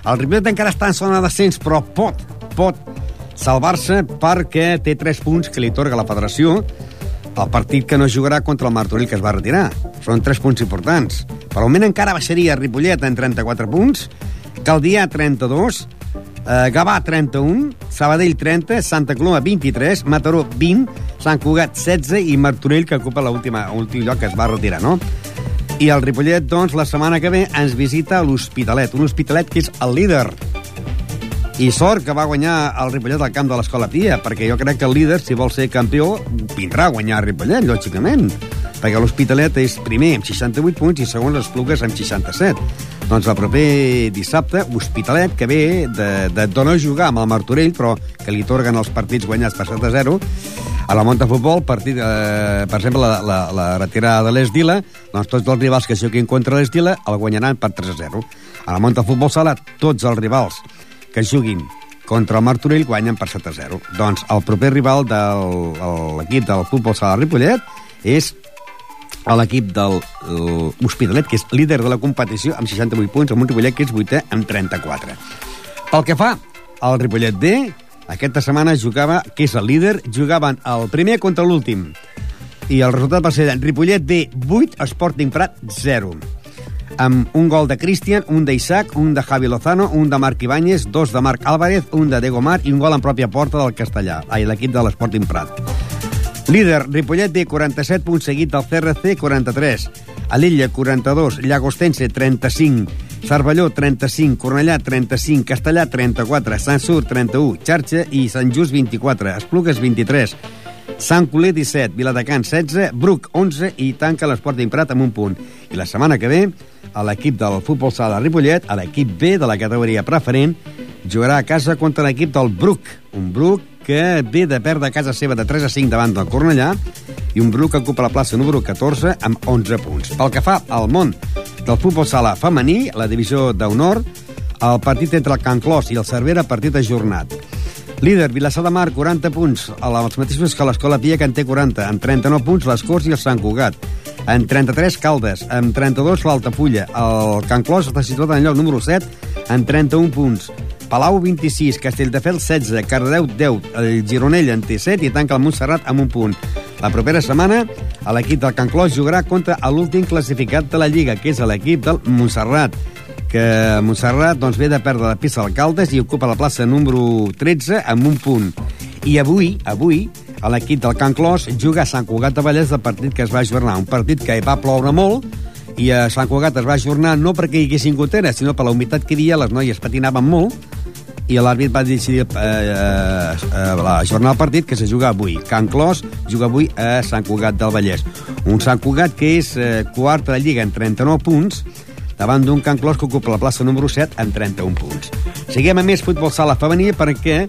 El Ripollet encara està en zona d'ascens, però pot, pot salvar-se perquè té 3 punts que li torga la federació el partit que no jugarà contra el Martorell que es va retirar. Són 3 punts importants. Per moment encara baixaria Ripollet en 34 punts, Caldià 32, eh, Gavà 31, Sabadell 30, Santa Coloma 23, Mataró 20, Sant Cugat 16 i Martorell que ocupa l'últim lloc que es va retirar, no? I el Ripollet, doncs, la setmana que ve ens visita l'Hospitalet, un Hospitalet que és el líder i sort que va guanyar el Ripollet al camp de l'Escola Pia, perquè jo crec que el líder, si vol ser campió, vindrà a guanyar el Ripollet, lògicament. Perquè l'Hospitalet és primer amb 68 punts i segon les Plugues amb 67. Doncs el proper dissabte, Hospitalet, que ve de, de, de no jugar amb el Martorell, però que li torguen els partits guanyats per 7 a 0, a la Monta Futbol, partit, eh, per exemple, la, la, la retirada de l'Esdila, doncs tots els rivals que juguin contra l'Esdila el guanyaran per 3 a 0. A la Monta Futbol Sala, tots els rivals que juguin contra el Martorell guanyen per 7 a 0. Doncs el proper rival de l'equip del futbol sala Ripollet és l'equip del Hospitalet, que és líder de la competició amb 68 punts, amb un Ripollet que és vuitè amb 34. Pel que fa al Ripollet B, aquesta setmana jugava, que és el líder, jugaven el primer contra l'últim. I el resultat va ser Ripollet B 8, Sporting Prat 0 amb un gol de Cristian, un d'Isaac, un de Javi Lozano, un de Marc Ibáñez, dos de Marc Álvarez, un de Diego Mar i un gol en pròpia porta del Castellà, ai, l'equip de l'Sporting Prat. Líder, Ripollet té 47 punts seguit del CRC, 43. Alella, 42. Llagostense, 35. Cervelló, 35. Cornellà, 35. Castellà, 34. Sant Sur, 31. Xarxa i Sant Just, 24. Esplugues, 23. Sant Coler, 17. Viladecans, 16. Bruc, 11. I tanca l'Sporting Prat amb un punt. I la setmana que ve, a l'equip del futbol sala Ripollet, a l'equip B de la categoria preferent, jugarà a casa contra l'equip del Bruc. Un Bruc que ve de perdre a casa seva de 3 a 5 davant del Cornellà i un Bruc que ocupa la plaça número 14 amb 11 punts. Pel que fa al món del futbol sala femení, la divisió d'honor, el partit entre el Can Clos i el Cervera, partit ajornat. Líder, Vilassar de Mar, 40 punts, els mateixos que l'Escola Pia, que en té 40, amb 39 punts les Corts i el Sant Cugat. En 33, Caldes, amb 32, l'Altafulla. El Can Clos està situat en el lloc número 7, amb 31 punts. Palau 26, Castelldefels 16, Cardedeu 10, el Gironell en té 7 i tanca el Montserrat amb un punt. La propera setmana l'equip del Can Clos jugarà contra l'últim classificat de la Lliga, que és l'equip del Montserrat que Montserrat doncs, ve de perdre la pista d'alcaldes i ocupa la plaça número 13 amb un punt. I avui, avui, l'equip del Can Clos juga a Sant Cugat de Vallès del partit que es va ajornar. Un partit que va ploure molt i a Sant Cugat es va ajornar no perquè hi haguessin goteres, sinó per la humitat que hi havia, les noies patinaven molt i l'àrbit va decidir eh, eh, eh, ajornar el partit que se juga avui. Can Clos juga avui a Sant Cugat del Vallès. Un Sant Cugat que és eh, quart de la Lliga en 39 punts, davant d'un Can Clos que ocupa la plaça número 7 amb 31 punts. Seguim a més futbol sala femení perquè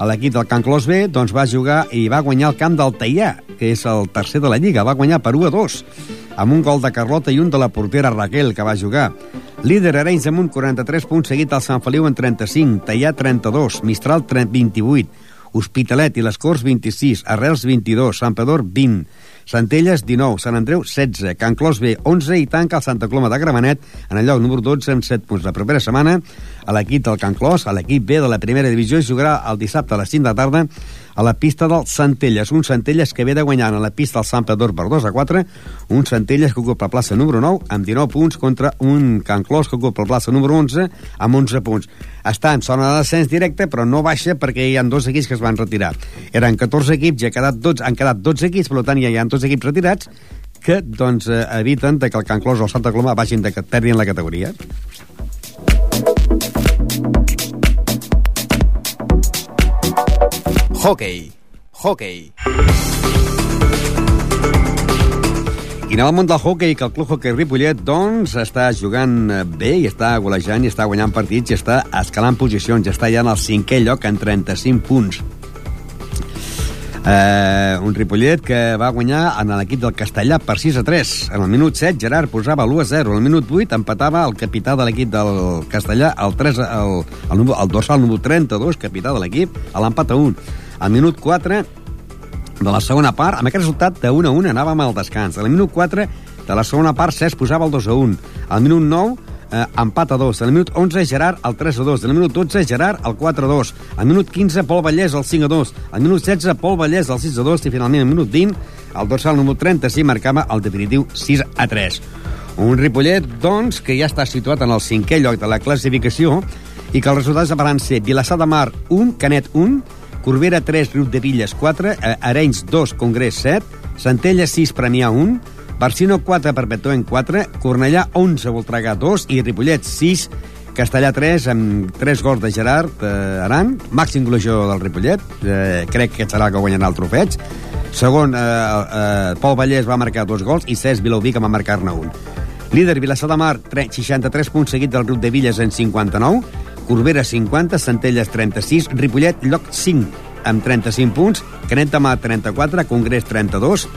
l'equip del Can Clos B doncs, va jugar i va guanyar el camp del Teià, que és el tercer de la Lliga. Va guanyar per 1 a 2, amb un gol de Carlota i un de la portera Raquel, que va jugar. Líder Arenys amb un 43 punts, seguit al Sant Feliu en 35, Teià 32, Mistral 28, Hospitalet i les Corts 26, Arrels 22, Sant Pedor 20, Centelles 19, Sant Andreu 16, Can Clos B 11 i tanca el Santa Coloma de Gramenet en el lloc número 12 amb 7 punts. La propera setmana a l'equip del Can Clos, a l'equip B de la primera divisió, jugarà el dissabte a les 5 de tarda a la pista del Centelles, un Centelles que ve de guanyar a la pista del Sant Pedor per 2 a 4, un Centelles que ocupa la plaça número 9 amb 19 punts contra un Can Clos que ocupa la plaça número 11 amb 11 punts. Està en zona de descens directe, però no baixa perquè hi ha dos equips que es van retirar. Eren 14 equips i ha quedat 12, han quedat 12 equips, per tant ja hi ha dos equips retirats que doncs, eh, eviten que el Can Clos o el Santa Coloma vagin de perdin la categoria. Hockey. Hockey. I anem al món del hockey, que el Club Hockey Ripollet, doncs, està jugant eh, bé i està golejant i està guanyant partits i està escalant posicions. Ja està ja en el cinquè lloc en 35 punts. Uh, un Ripollet que va guanyar en l'equip del Castellà per 6 a 3. En el minut 7, Gerard posava l'1 a 0. En el minut 8 empatava el capità de l'equip del Castellà, el, 3, el, el, el, el dorsal número 32, capità de l'equip, a l'empat a 1. Al minut 4, de la segona part, amb aquest resultat de 1 a 1 anàvem al descans. Al minut 4 de la segona part, Cesc posava el 2 a 1. Al minut 9, eh, empat a 2. Al minut 11, Gerard el 3 a 2. Al minut 12, Gerard el 4 a 2. Al minut 15, Pol Vallès el 5 a 2. Al minut 16, Pol Vallès el 6 a 2. I finalment, al minut 20, el dorsal número 36 marcava el definitiu 6 a 3. Un Ripollet, doncs, que ja està situat en el cinquè lloc de la classificació i que els resultats van ser Vilassar de Mar 1, Canet 1, Corbera 3, Riu de Villes 4, eh, Arenys 2, Congrés 7, Centella 6, Premià 1, Barcino 4, Perpetuen 4, Cornellà 11, Voltregà 2 i Ripollet 6, Castellà 3, amb 3 gols de Gerard eh, Aran, màxim golejador del Ripollet, eh, crec que serà el que guanyarà el trofeig. Segon, eh, eh, Pol Vallès va marcar dos gols i Cesc Vilauví que va marcar-ne un. Líder, Vilassar de Mar, 63 punts seguit del Riu de Villes en 59, Corbera 50, Centelles 36, Ripollet lloc 5 amb 35 punts, Canet de Mar 34, Congrés 32,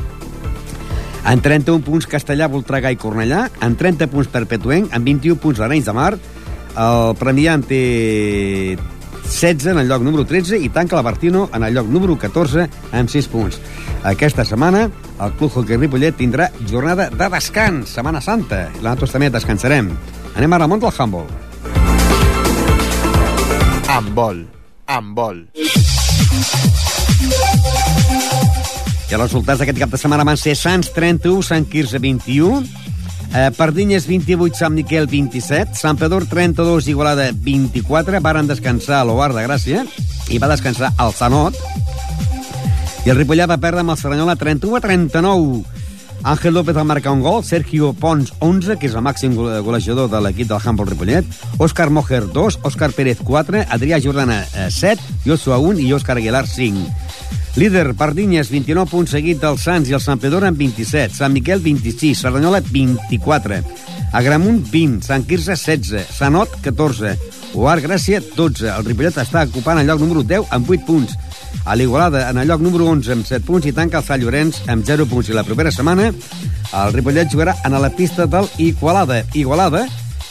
en 31 punts Castellà, Voltregà i Cornellà, en 30 punts Perpetuenc, en 21 punts l'Arenys de Mar, el Premià té 16 en el lloc número 13 i tanca la Bartino en el lloc número 14 amb 6 punts. Aquesta setmana el Club Hockey Ripollet tindrà jornada de descans, Setmana Santa. Nosaltres també descansarem. Anem ara al món del handball. Handball. Handball. I els resultats d'aquest cap de setmana van ser Sants 31, Sant Quirze 21, eh, Pardinyes 28, Sant Miquel 27, Sant Pedor 32, Igualada 24, varen descansar a l'Oar de Gràcia i va descansar el Sanot, i el Ripollet va perdre amb el Serranyola 31 a 39. Àngel López va marcar un gol, Sergio Pons 11, que és el màxim gole- golejador de l'equip del Handball Ripollet, Òscar Mojer 2, Òscar Pérez 4, Adrià Jordana eh, 7, Joshua 1 i Òscar Aguilar 5. Líder, Pardinyes, 29 punts seguit del Sants i el Sant Pedor amb 27, Sant Miquel 26, Cerdanyola 24, Agramunt 20, Sant Quirze 16, Sanot 14, Oar Gràcia 12. El Ripollet està ocupant el lloc número 10 amb 8 punts. A l'Igualada, en el lloc número 11 amb 7 punts i tanca el Sant Llorenç amb 0 punts. I la propera setmana el Ripollet jugarà en la pista del Igualada. Igualada,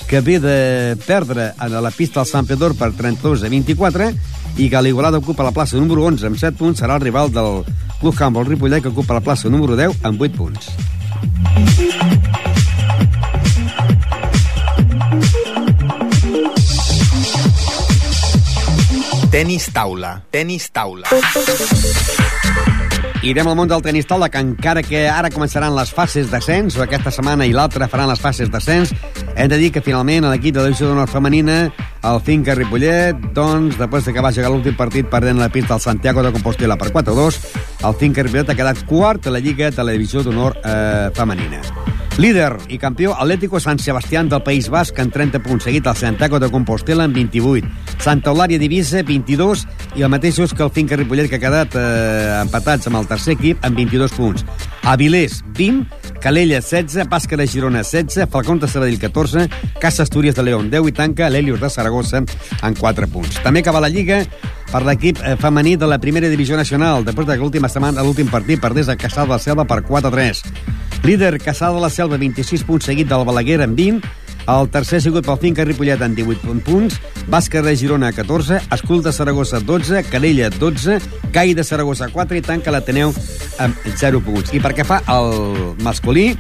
que ve de perdre a la pista del Sant Pedor per 32 a 24 i que l'Igualada ocupa la plaça número 11 amb 7 punts, serà el rival del Club Handball Ripollet que ocupa la plaça número 10 amb 8 punts. Tenis taula. Tenis taula. Irem al món del tenis taula, que encara que ara començaran les fases d'ascens, aquesta setmana i l'altra faran les fases d'ascens, hem de dir que finalment l'equip de la divisió d'honor femenina, el Finca Ripollet, doncs, després de que va jugar l'últim partit perdent la pista al Santiago de Compostela per 4-2, el Finca Ripollet ha quedat quart a la Lliga de la divisió d'honor eh, femenina. Líder i campió Atlético San Sebastián del País Basc en 30 punts, seguit al Santiago de Compostela en 28. Santa Eulària d'Ibissa, 22, i el mateixos que el Finca Ripollet, que ha quedat eh, empatats amb el tercer equip amb 22 punts. Avilés, 20, Calella, 16, Bàscara Girona, 16, Falcón de Sabadell, 14, Casa Astúries de León, 10 i tanca l'Helios de Saragossa en 4 punts. També acaba la Lliga per l'equip eh, femení de la primera divisió nacional, després de que l'última setmana, l'últim partit perdés a Caçà de la Selva per 4-3. Líder, Caçà de la Selva, 26 punts, seguit del Balaguer amb 20, el tercer ha sigut pel Finca Ripollet amb 18 punts, Bàscar de Girona 14, Escul de Saragossa 12, Canella 12, Gai de Saragossa 4 i tanca l'Ateneu amb 0 punts. I perquè fa el masculí,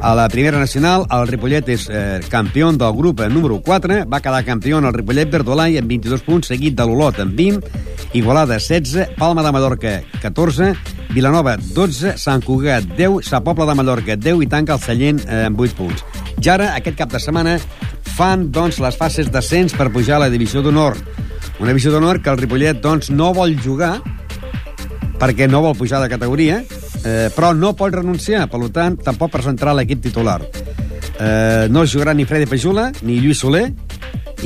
a la primera nacional, el Ripollet és eh, campió del grup número 4, va quedar campió el Ripollet Verdolai amb 22 punts, seguit de l'Olot amb 20, Igualada 16, Palma de Mallorca 14, Vilanova 12, Sant Cugat 10, Sa Pobla de Mallorca 10 i tanca el Sallent eh, amb 8 punts. I ara, aquest cap de setmana, fan doncs, les fases d'ascens per pujar a la divisió d'honor. Una divisió d'honor que el Ripollet doncs, no vol jugar perquè no vol pujar de categoria, eh, però no pot renunciar, per tant, tampoc presentarà l'equip titular. Eh, no jugarà ni Freddy Pejula ni Lluís Soler,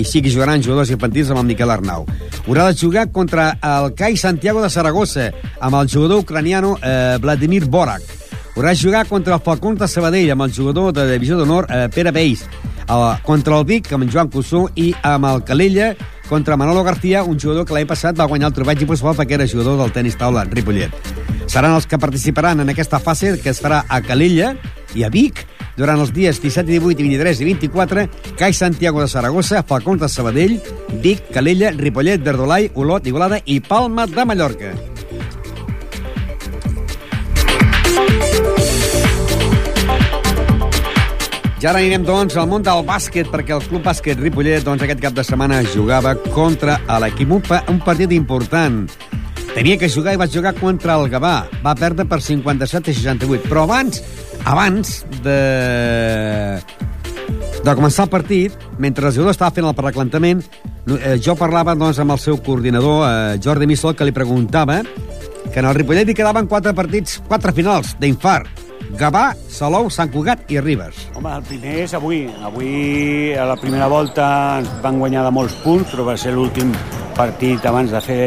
i sí que jugaran jugadors infantils amb el Miquel Arnau. Haurà de jugar contra el CAI Santiago de Saragossa, amb el jugador ucraniano eh, Vladimir Borak. De jugar contra el Falcons de Sabadell, amb el jugador de Divisió d'Honor eh, Pere Beis. Eh, contra el Vic, amb en Joan Cussó, i amb el Calella, contra Manolo García, un jugador que l'any passat va guanyar el troball i principal perquè era jugador del tenis taula Ripollet. Seran els que participaran en aquesta fase que es farà a Calella i a Vic durant els dies 17, 18, 23 i 24, Cai Santiago de Saragossa, Falcons de Sabadell, Vic, Calella, Ripollet, Verdolai, Olot, Igualada i Palma de Mallorca. Ja ara anirem, doncs, al món del bàsquet, perquè el Club Bàsquet Ripollet, doncs, aquest cap de setmana jugava contra l'equip. Un, un partit important. Tenia que jugar i va jugar contra el Gavà. Va perdre per 57 a 68. Però abans, abans de de començar el partit, mentre el jugador estava fent el reclantament, eh, jo parlava doncs, amb el seu coordinador, eh, Jordi Missol, que li preguntava que en el Ripollet hi quedaven quatre partits, quatre finals d'infart. Gavà, Salou, Sant Cugat i Ribes. Home, el primer és avui. Avui, a la primera volta, ens van guanyar de molts punts, però va ser l'últim partit abans de fer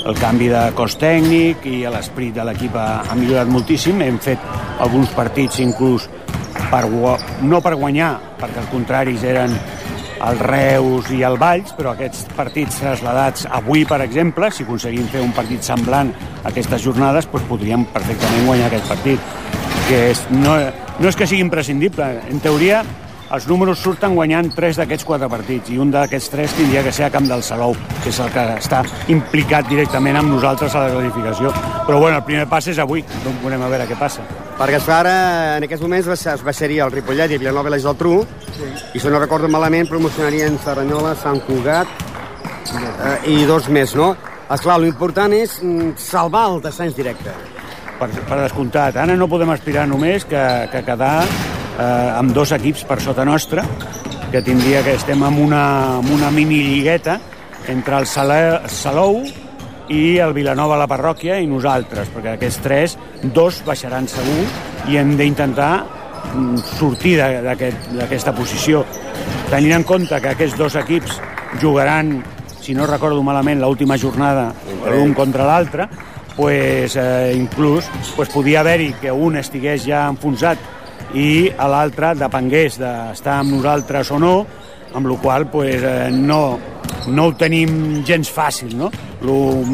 el canvi de cos tècnic i l'esperit de l'equip ha, millorat moltíssim. Hem fet alguns partits inclús per, no per guanyar, perquè els contraris eren el Reus i el Valls, però aquests partits trasladats avui, per exemple, si aconseguim fer un partit semblant a aquestes jornades, doncs podríem perfectament guanyar aquest partit que és, no, no és que sigui imprescindible. En teoria, els números surten guanyant tres d'aquests quatre partits i un d'aquests tres tindria que ser a Camp del Salou, que és el que està implicat directament amb nosaltres a la classificació. Però bueno, el primer pas és avui, doncs veurem a veure què passa. Perquè es fa ara, en aquests moments, es baixaria el Ripollet i Vilanova i la Geltrú, sí. i si no recordo malament, promocionarien Serranyola, Sant Cugat eh, i dos més, no? Esclar, l'important és mm, salvar el descens directe per, per descomptat. Ara no podem aspirar només que, que quedar eh, amb dos equips per sota nostra, que tindria que estem en una, en una mini lligueta entre el Salou i el Vilanova la parròquia i nosaltres, perquè aquests tres, dos baixaran segur i hem d'intentar mm, sortir d'aquesta aquest, posició. Tenint en compte que aquests dos equips jugaran, si no recordo malament, l'última jornada l'un contra l'altre, pues, eh, inclús pues, podia haver-hi que un estigués ja enfonsat i l'altre depengués d'estar amb nosaltres o no, amb la qual pues, eh, no, no ho tenim gens fàcil. No? Lo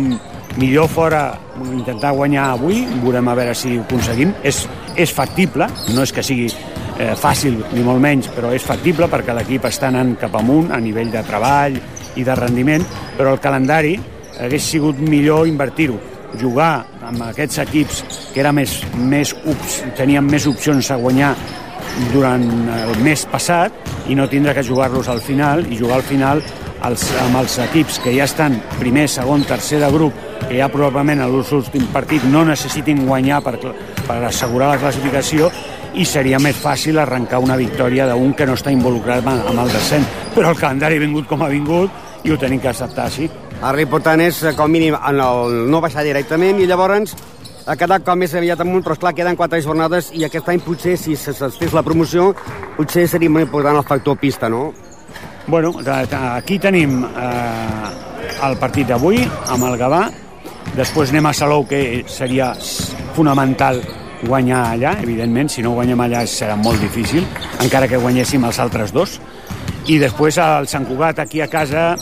millor fora intentar guanyar avui, veurem a veure si ho aconseguim. És, és factible, no és que sigui eh, fàcil ni molt menys, però és factible perquè l'equip està anant cap amunt a nivell de treball i de rendiment, però el calendari hagués sigut millor invertir-ho jugar amb aquests equips que era més, més ups, tenien més opcions a guanyar durant el mes passat i no tindre que jugar-los al final i jugar al final els, amb els equips que ja estan primer, segon, tercer de grup que ja probablement a l'últim partit no necessitin guanyar per, per assegurar la classificació i seria més fàcil arrencar una victòria d'un que no està involucrat amb el descens. Però el calendari ha vingut com ha vingut i ho tenim que acceptar així. Sí. Ara l'important és, eh, com mínim, en el no baixar directament i llavors ha quedat com més aviat amunt, però esclar, queden quatre jornades i aquest any potser, si se fes la promoció, potser seria molt important el factor pista, no? Bueno, aquí tenim eh, el partit d'avui amb el Gavà, després anem a Salou, que seria fonamental guanyar allà, evidentment, si no guanyem allà serà molt difícil, encara que guanyéssim els altres dos, i després al Sant Cugat, aquí a casa,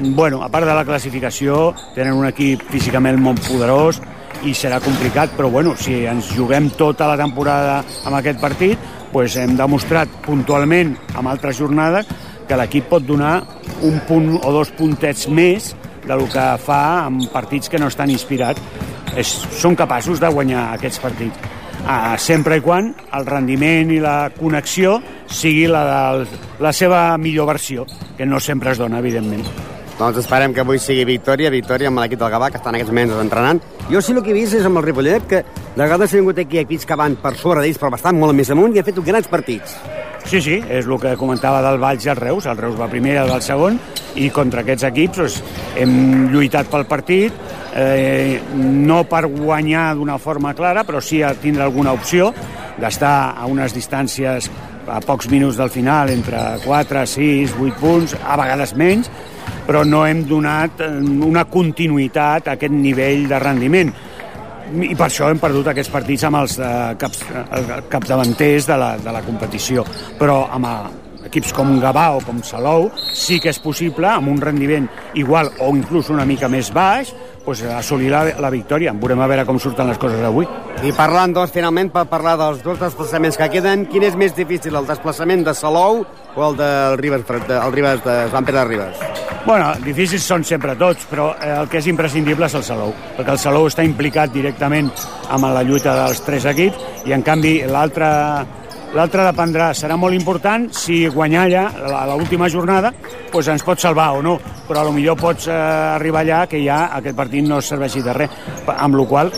bueno, a part de la classificació, tenen un equip físicament molt poderós i serà complicat, però bueno, si ens juguem tota la temporada amb aquest partit, pues hem demostrat puntualment amb altres jornades que l'equip pot donar un punt o dos puntets més del que fa amb partits que no estan inspirats. És, són capaços de guanyar aquests partits. Ah, sempre i quan el rendiment i la connexió sigui la de la seva millor versió, que no sempre es dona, evidentment. Doncs esperem que avui sigui victòria, victòria amb l'equip del Gavà, que està en aquests moments entrenant. Jo sí el que he vist és amb el Ripollet, que de vegades ha vingut aquí equips que van per sobre d'ells, però bastant molt més amunt, i ha fet grans partits. Sí, sí, és el que comentava del Valls i el Reus. El Reus va primer, el del segon, i contra aquests equips doncs, hem lluitat pel partit, eh, no per guanyar d'una forma clara, però sí a tindre alguna opció d'estar a unes distàncies a pocs minuts del final, entre 4, 6, 8 punts, a vegades menys, però no hem donat eh, una continuïtat a aquest nivell de rendiment. I per això hem perdut aquests partits amb els eh, caps, eh, capdavanters de la, de la competició. Però amb eh, equips com Gavà o com Salou sí que és possible amb un rendiment igual o inclús una mica més baix pues, assolir la, la victòria. Veurem a veure com surten les coses avui. I parlant, doncs, finalment, per parlar dels dos desplaçaments que queden, quin és més difícil, el desplaçament de Salou o el del Ribes, el Ribes de Sant Pere de Ribes? Bueno, difícils són sempre tots, però eh, el que és imprescindible és el Salou, perquè el Salou està implicat directament amb la lluita dels tres equips i, en canvi, l'altre L'altre dependrà, serà molt important si guanyar allà a l'última jornada doncs ens pot salvar o no, però a lo millor pots eh, arribar allà que ja aquest partit no serveixi de res, amb la qual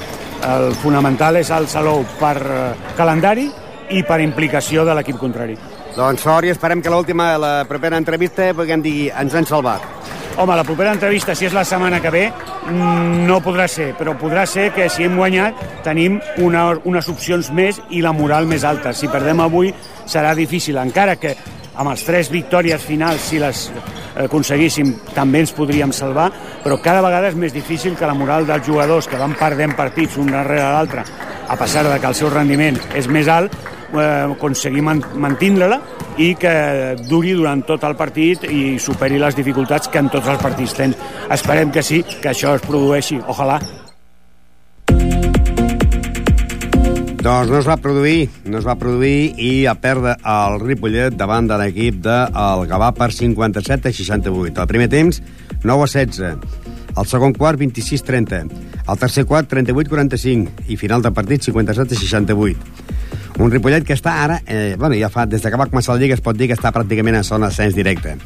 el fonamental és el Salou per eh, calendari i per implicació de l'equip contrari. Doncs sort i esperem que l'última, la propera entrevista, puguem dir, ens han salvat. Home, la propera entrevista, si és la setmana que ve, mm, no podrà ser, però podrà ser que si hem guanyat tenim una, unes opcions més i la moral més alta. Si perdem avui serà difícil, encara que amb els tres victòries finals, si les eh, aconseguíssim, també ens podríem salvar, però cada vegada és més difícil que la moral dels jugadors que van perdent partits un darrere l'altre, a pesar de que el seu rendiment és més alt, eh, aconseguir man mantindre-la i que duri durant tot el partit i superi les dificultats que en tots els partits tens. Esperem que sí, que això es produeixi. Ojalà. Doncs no es va produir, no es va produir i a perdre el Ripollet davant de l'equip del Gavà per 57 a 68. El primer temps, 9 a 16. El segon quart, 26-30. El tercer quart, 38-45. I final de partit, 57-68. Un Ripollet que està ara, eh, bueno, ja fa, des que va començar la Lliga es pot dir que està pràcticament en zona d'ascens directe.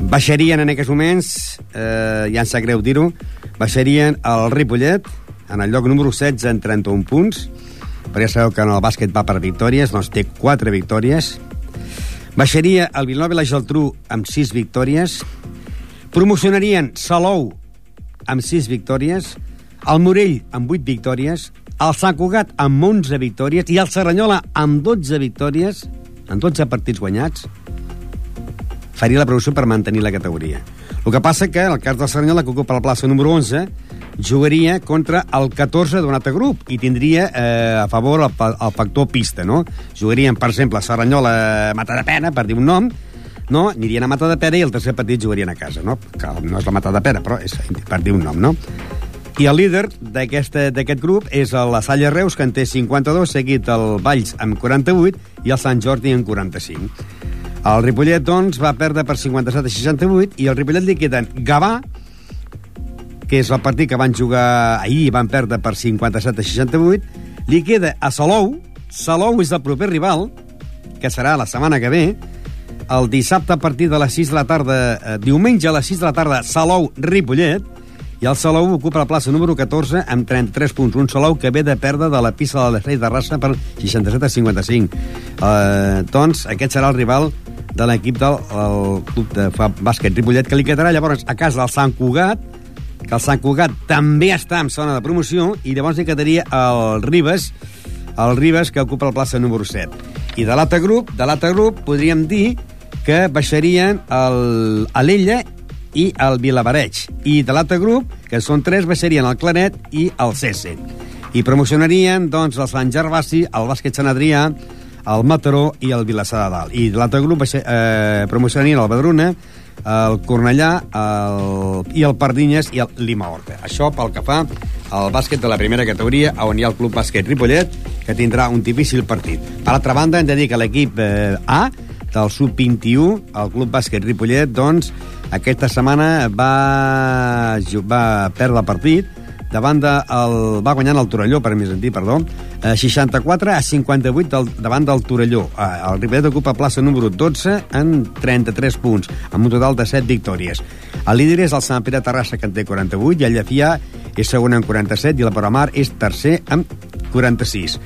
Baixarien en aquests moments, eh, ja em sap greu dir-ho, baixarien el Ripollet en el lloc número 16 en 31 punts, perquè sabeu que en el bàsquet va per victòries, doncs té 4 victòries. Baixaria el Vilanova i la Geltrú amb 6 victòries. Promocionarien Salou amb 6 victòries, el Morell amb 8 victòries, el Sant Cugat amb 11 victòries i el Serranyola amb 12 victòries, en 12 partits guanyats, faria la promoció per mantenir la categoria. El que passa que, en el cas del Serranyola, que ocupa la plaça número 11, jugaria contra el 14 d'un altre grup i tindria eh, a favor el, el factor pista, no? Jugarien, per exemple, Serranyola Mata de Pena, per dir un nom, no? anirien a Mata de Pera i el tercer partit jugarien a casa, no? Que no és la Mata de Pera, però és per dir un nom, no? I el líder d'aquest grup és la Salle Reus, que en té 52, seguit el Valls amb 48 i el Sant Jordi amb 45. El Ripollet, doncs, va perdre per 57 a 68 i el Ripollet li queden Gavà, que és el partit que van jugar ahir i van perdre per 57 a 68, li queda a Salou, Salou és el proper rival, que serà la setmana que ve, el dissabte a partir de les 6 de la tarda, eh, diumenge a les 6 de la tarda, Salou-Ripollet, i el Salou ocupa la plaça número 14 amb 33 punts. Un Salou que ve de perdre de la pista de l'Estrell de Rassa per 67 a 55. Uh, doncs aquest serà el rival de l'equip del el club de bàsquet Ripollet, que li quedarà llavors a casa del Sant Cugat, que el Sant Cugat també està en zona de promoció, i llavors li quedaria el Ribes, el Ribes, que ocupa la plaça número 7. I de l'altre grup, de l'altre grup, podríem dir que baixarien l'Ella i el Vilabareig. I de l'altre grup, que són tres, baixarien el Claret i el Cesse. I promocionarien, doncs, el Sant Gervasi, el Bàsquet Sant Adrià, el Mataró i el Vilassar de Dalt. I de l'altre grup eh, promocionarien el Badruna, el Cornellà el, i el Pardinyes i el Lima Horta. Això pel que fa al bàsquet de la primera categoria, on hi ha el Club Bàsquet Ripollet, que tindrà un difícil partit. Per altra banda, hem de dir que l'equip eh, A, del sub-21, el Club Bàsquet Ripollet, doncs, aquesta setmana va, va perdre el partit davant de el, va guanyant el Torelló, per més dir, perdó, 64 a 58 del, davant del Torelló. Eh, el Ripollet ocupa plaça número 12 en 33 punts, amb un total de 7 victòries. El líder és el Sant Pere Terrassa, que en té 48, i el Llefià és segon amb 47, i el Paramar és tercer amb 46.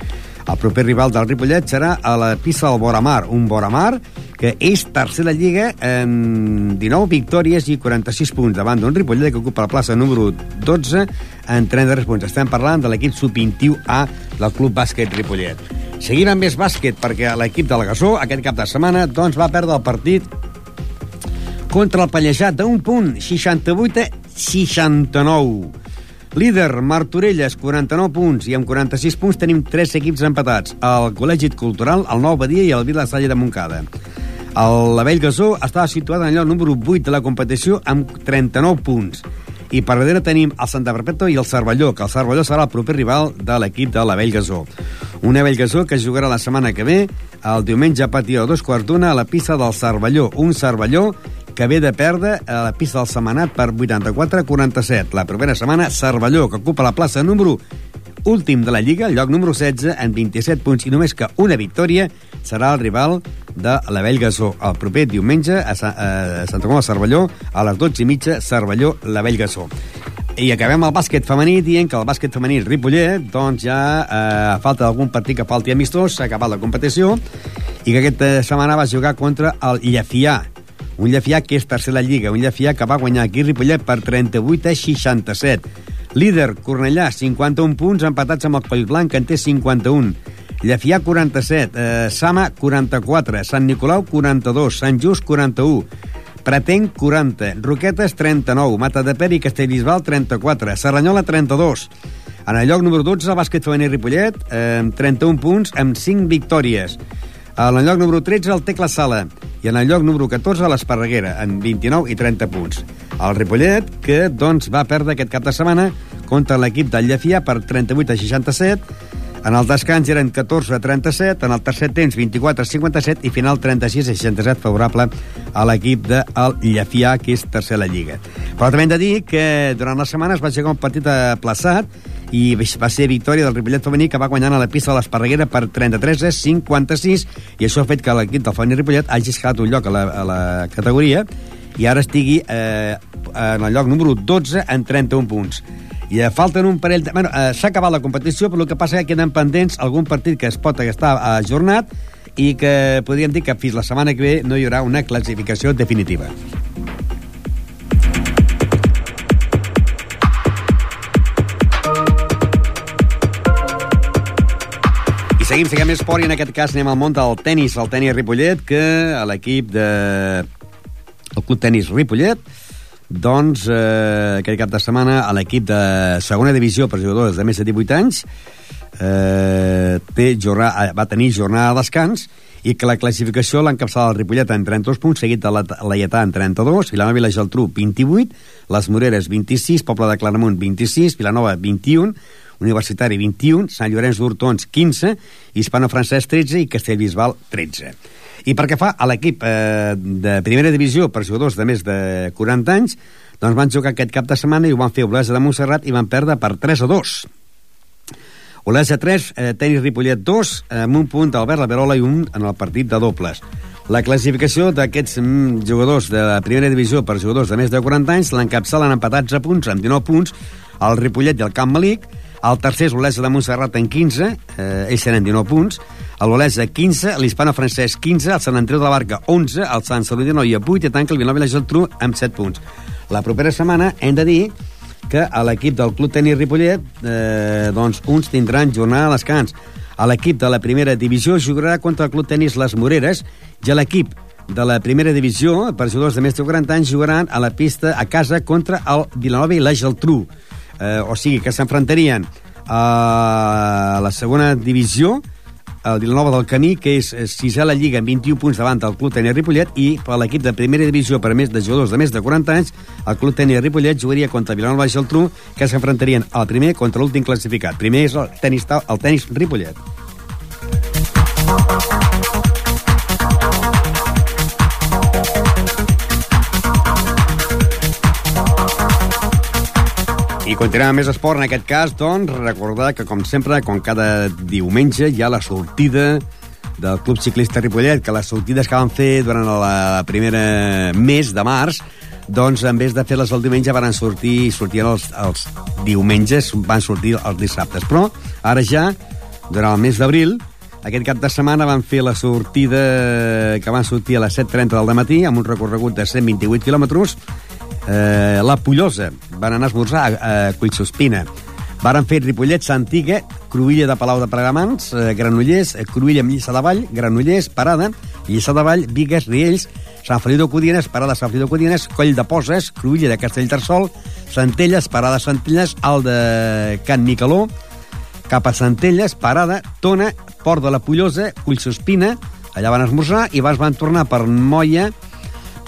El proper rival del Ripollet serà a la pista del Boramar, un Boramar que és tercer de Lliga amb 19 victòries i 46 punts davant d'un Ripollet que ocupa la plaça número 12 en 33 punts. Estem parlant de l'equip sub-21A del Club Bàsquet Ripollet. Seguim amb més bàsquet perquè l'equip de la Gasó aquest cap de setmana doncs, va perdre el partit contra el Pallejat d'un punt, 68 a 69. Líder, Martorelles, 49 punts, i amb 46 punts tenim tres equips empatats, el Col·legi Cultural, el Nou Badia i el Vila Salle de Montcada. El Lavell Gasó estava situat en el número 8 de la competició amb 39 punts. I per darrere tenim el Santa Perpètua i el Cervelló, que el Cervelló serà el proper rival de l'equip de l'Avell Gasó. Un Avell Gasó que jugarà la setmana que ve, el diumenge a partir de dos quarts d'una a la pista del Cervelló. Un Cervelló que ve de perdre a la pista del Semanat per 84-47. La propera setmana, Cervelló, que ocupa la plaça número últim de la Lliga, el lloc número 16, en 27 punts i només que una victòria serà el rival de l'Avell Gasó. El proper diumenge a, Sa a Santa Coloma de Cervelló, a les 12 i mitja, Cervelló, l'Avell Gasó. I acabem el bàsquet femení dient que el bàsquet femení Ripollet, doncs ja eh, falta d'algun partit que falti amistós, s'ha acabat la competició i que aquesta setmana va jugar contra el Llefià, un Llefià que és tercer la Lliga, un Llefià que va guanyar aquí Ripollet per 38 a 67. Líder, Cornellà, 51 punts, empatats amb el Collblanc, que en té 51. Llefià, 47. Eh, Sama, 44. Sant Nicolau, 42. Sant Just, 41. Pretenc, 40. Roquetes, 39. Mata de Peri, Castellbisbal, 34. Serranyola, 32. En el lloc número 12, el bàsquet femení Ripollet, eh, amb 31 punts, amb 5 victòries. En el lloc número 13, el Tecla Sala. I en el lloc número 14, l'Esparreguera, amb 29 i 30 punts. El Ripollet, que doncs, va perdre aquest cap de setmana contra l'equip del Llefià per 38 a 67. En el descans eren 14 a 37, en el tercer temps 24 a 57 i final 36 a 67 favorable a l'equip del Llefià, que és tercer a la Lliga. Però també hem de dir que durant la setmana es va jugar un partit aplaçat i va ser victòria del Ripollet femení que va guanyant a la pista de l'Esparreguera per 33 a 56 i això ha fet que l'equip del femení Ripollet hagi escalat un lloc a la, a la categoria i ara estigui eh, en el lloc número 12 en 31 punts. I eh, falten un parell de... Bueno, eh, s'ha acabat la competició, però el que passa és que queden pendents algun partit que es pot estar ajornat i que podríem dir que fins la setmana que ve no hi haurà una classificació definitiva. Seguim, seguim esport i en aquest cas anem al món del tennis, el tennis Ripollet, que a l'equip de... el Club Tenis Ripollet doncs eh, aquest cap de setmana a l'equip de segona divisió per jugadors de més de 18 anys eh, té jornada, va tenir jornada de descans i que la classificació l'encapçala el Ripollet en 32 punts, seguit de la Laietà en 32, Vilanova i la Geltrú 28, les Moreres 26, Poble de Claramunt 26, Vilanova 21, Universitari 21, Sant Llorenç d'Hortons 15, Hispano-Francès 13 i Castellbisbal 13. I perquè fa a l'equip eh, de primera divisió per jugadors de més de 40 anys, doncs van jugar aquest cap de setmana i ho van fer Olesa de Montserrat i van perdre per 3 a 2. Olesa 3, eh, tenis Ripollet 2, amb un punt d'Albert Laverola i un en el partit de dobles. La classificació d'aquests mm, jugadors de la primera divisió per jugadors de més de 40 anys l'encapçalen empatats a punts, amb 19 punts, el Ripollet i el Camp Malic, el tercer és l'Olesa de Montserrat en 15, eh, ells tenen 19 punts, l'Olesa 15, l'Hispano-Francès 15, el Sant Andreu de la Barca 11, el Sant Saludí de Noia 8 i tanca el Vilanova i la Geltrú amb 7 punts. La propera setmana hem de dir que a l'equip del Club Tenis Ripollet eh, doncs uns tindran jornada de descans. A l'equip de la primera divisió jugarà contra el Club Tenis Les Moreres i a l'equip de la primera divisió, per jugadors de més de 40 anys, jugaran a la pista a casa contra el Vilanova i la Geltrú. Eh, o sigui que s'enfrontarien a la segona divisió el Vilanova del Camí, que és sisè a la Lliga amb 21 punts davant del Club Tenis Ripollet i per l'equip de primera divisió per més de jugadors de més de 40 anys, el Club Tenis Ripollet jugaria contra Vilanova i Geltrú, que s'enfrontarien al primer contra l'últim classificat. Primer és el tenis, el tenis Ripollet. I continuem més esport, en aquest cas, doncs, recordar que, com sempre, com cada diumenge, hi ha la sortida del Club Ciclista Ripollet, que les sortides que van fer durant la primera mes de març, doncs, en vez de fer-les el diumenge, van sortir, sortien els, els diumenges, van sortir els dissabtes. Però, ara ja, durant el mes d'abril. Aquest cap de setmana van fer la sortida que van sortir a les 7.30 del matí amb un recorregut de 128 quilòmetres. Eh, la Pollosa van anar a esmorzar a, a Collsospina. Varen fer Ripollet, Santiga, Cruïlla de Palau de Pregamans, eh, Granollers, eh, Cruïlla amb Lliçà de Vall, Granollers, Parada, Lliçà de Vall, Vigues, Riells, Sant Feliu de Codines, Parada Sant Feliu de Codines, Coll de Poses, Cruïlla de Castellterçol, Centelles, Parada Centelles, Alt de Can Nicoló, cap a Centelles, Parada, Tona, Port de la Pollosa, Collsospina, allà van esmorzar i van tornar per Moia,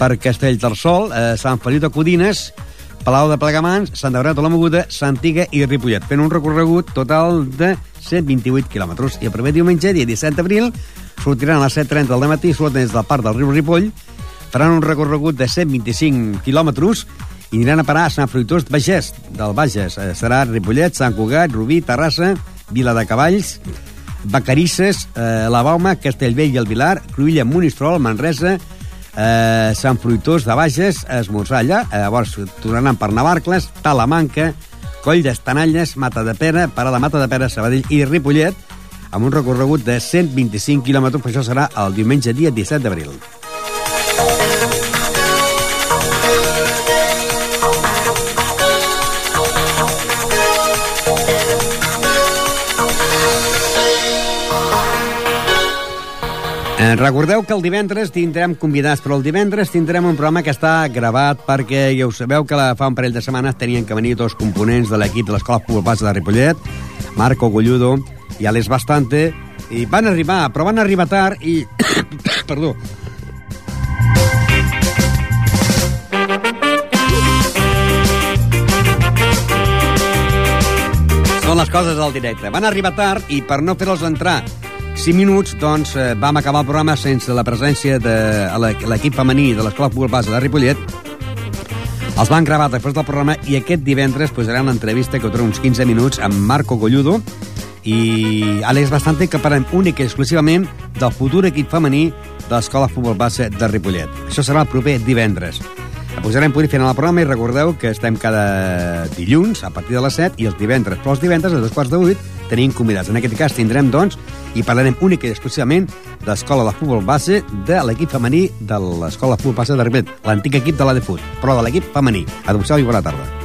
per Castellterçol, eh, Sant Feliu de Codines, Palau de Plegamans, Sant Daurat de la Moguda, Santiga i Ripollet, fent un recorregut total de 128 quilòmetres. I el primer diumenge, dia 17 d'abril, sortiran a les 7.30 del matí, surten des del parc del riu Ripoll, faran un recorregut de 125 quilòmetres i aniran a parar a Sant Fruitós Bages, del Bages. Eh, serà Ripollet, Sant Cugat, Rubí, Terrassa, Vila de Cavalls, Vacarisses, eh, La Bauma, Castellvell i el Vilar, Cruïlla, Monistrol, Manresa, eh, Sant Fruitós de Bages, a esmorzar allà, eh, llavors tornaran per Navarcles, Talamanca, Coll d'Estanalles, Mata de Pera, Parada Mata de Pera, Sabadell i Ripollet, amb un recorregut de 125 quilòmetres, per això serà el diumenge dia 17 d'abril. Eh, recordeu que el divendres tindrem convidats, però el divendres tindrem un programa que està gravat perquè ja ho sabeu que la, fa un parell de setmanes tenien que venir dos components de l'equip de l'Escola Base de Ripollet, Marco Golludo i Alex Bastante, i van arribar, però van arribar tard i... *coughs* Perdó. Són les coses del directe. Van arribar tard i per no fer-los entrar 5 minuts, doncs, eh, vam acabar el programa sense la presència de l'e- l'equip femení de l'Escola Futbol de Ripollet. Els van gravar després del programa i aquest divendres posarà una entrevista que dura uns 15 minuts amb Marco Golludo i Àlex Bastante que parlem únic i exclusivament del futur equip femení de l'Escola Futbol Base de Ripollet. Això serà el proper divendres. Posarem punt final al programa i recordeu que estem cada dilluns a partir de les 7 i els divendres, però els divendres a dos quarts de 8 tenim convidats. En aquest cas tindrem, doncs, i parlarem únic i exclusivament de l'Escola de Futbol Base de l'equip femení de l'Escola de Futbol Base de Ripollet, l'antic equip de la de Fut, però de l'equip femení. Adéu-siau i bona tarda.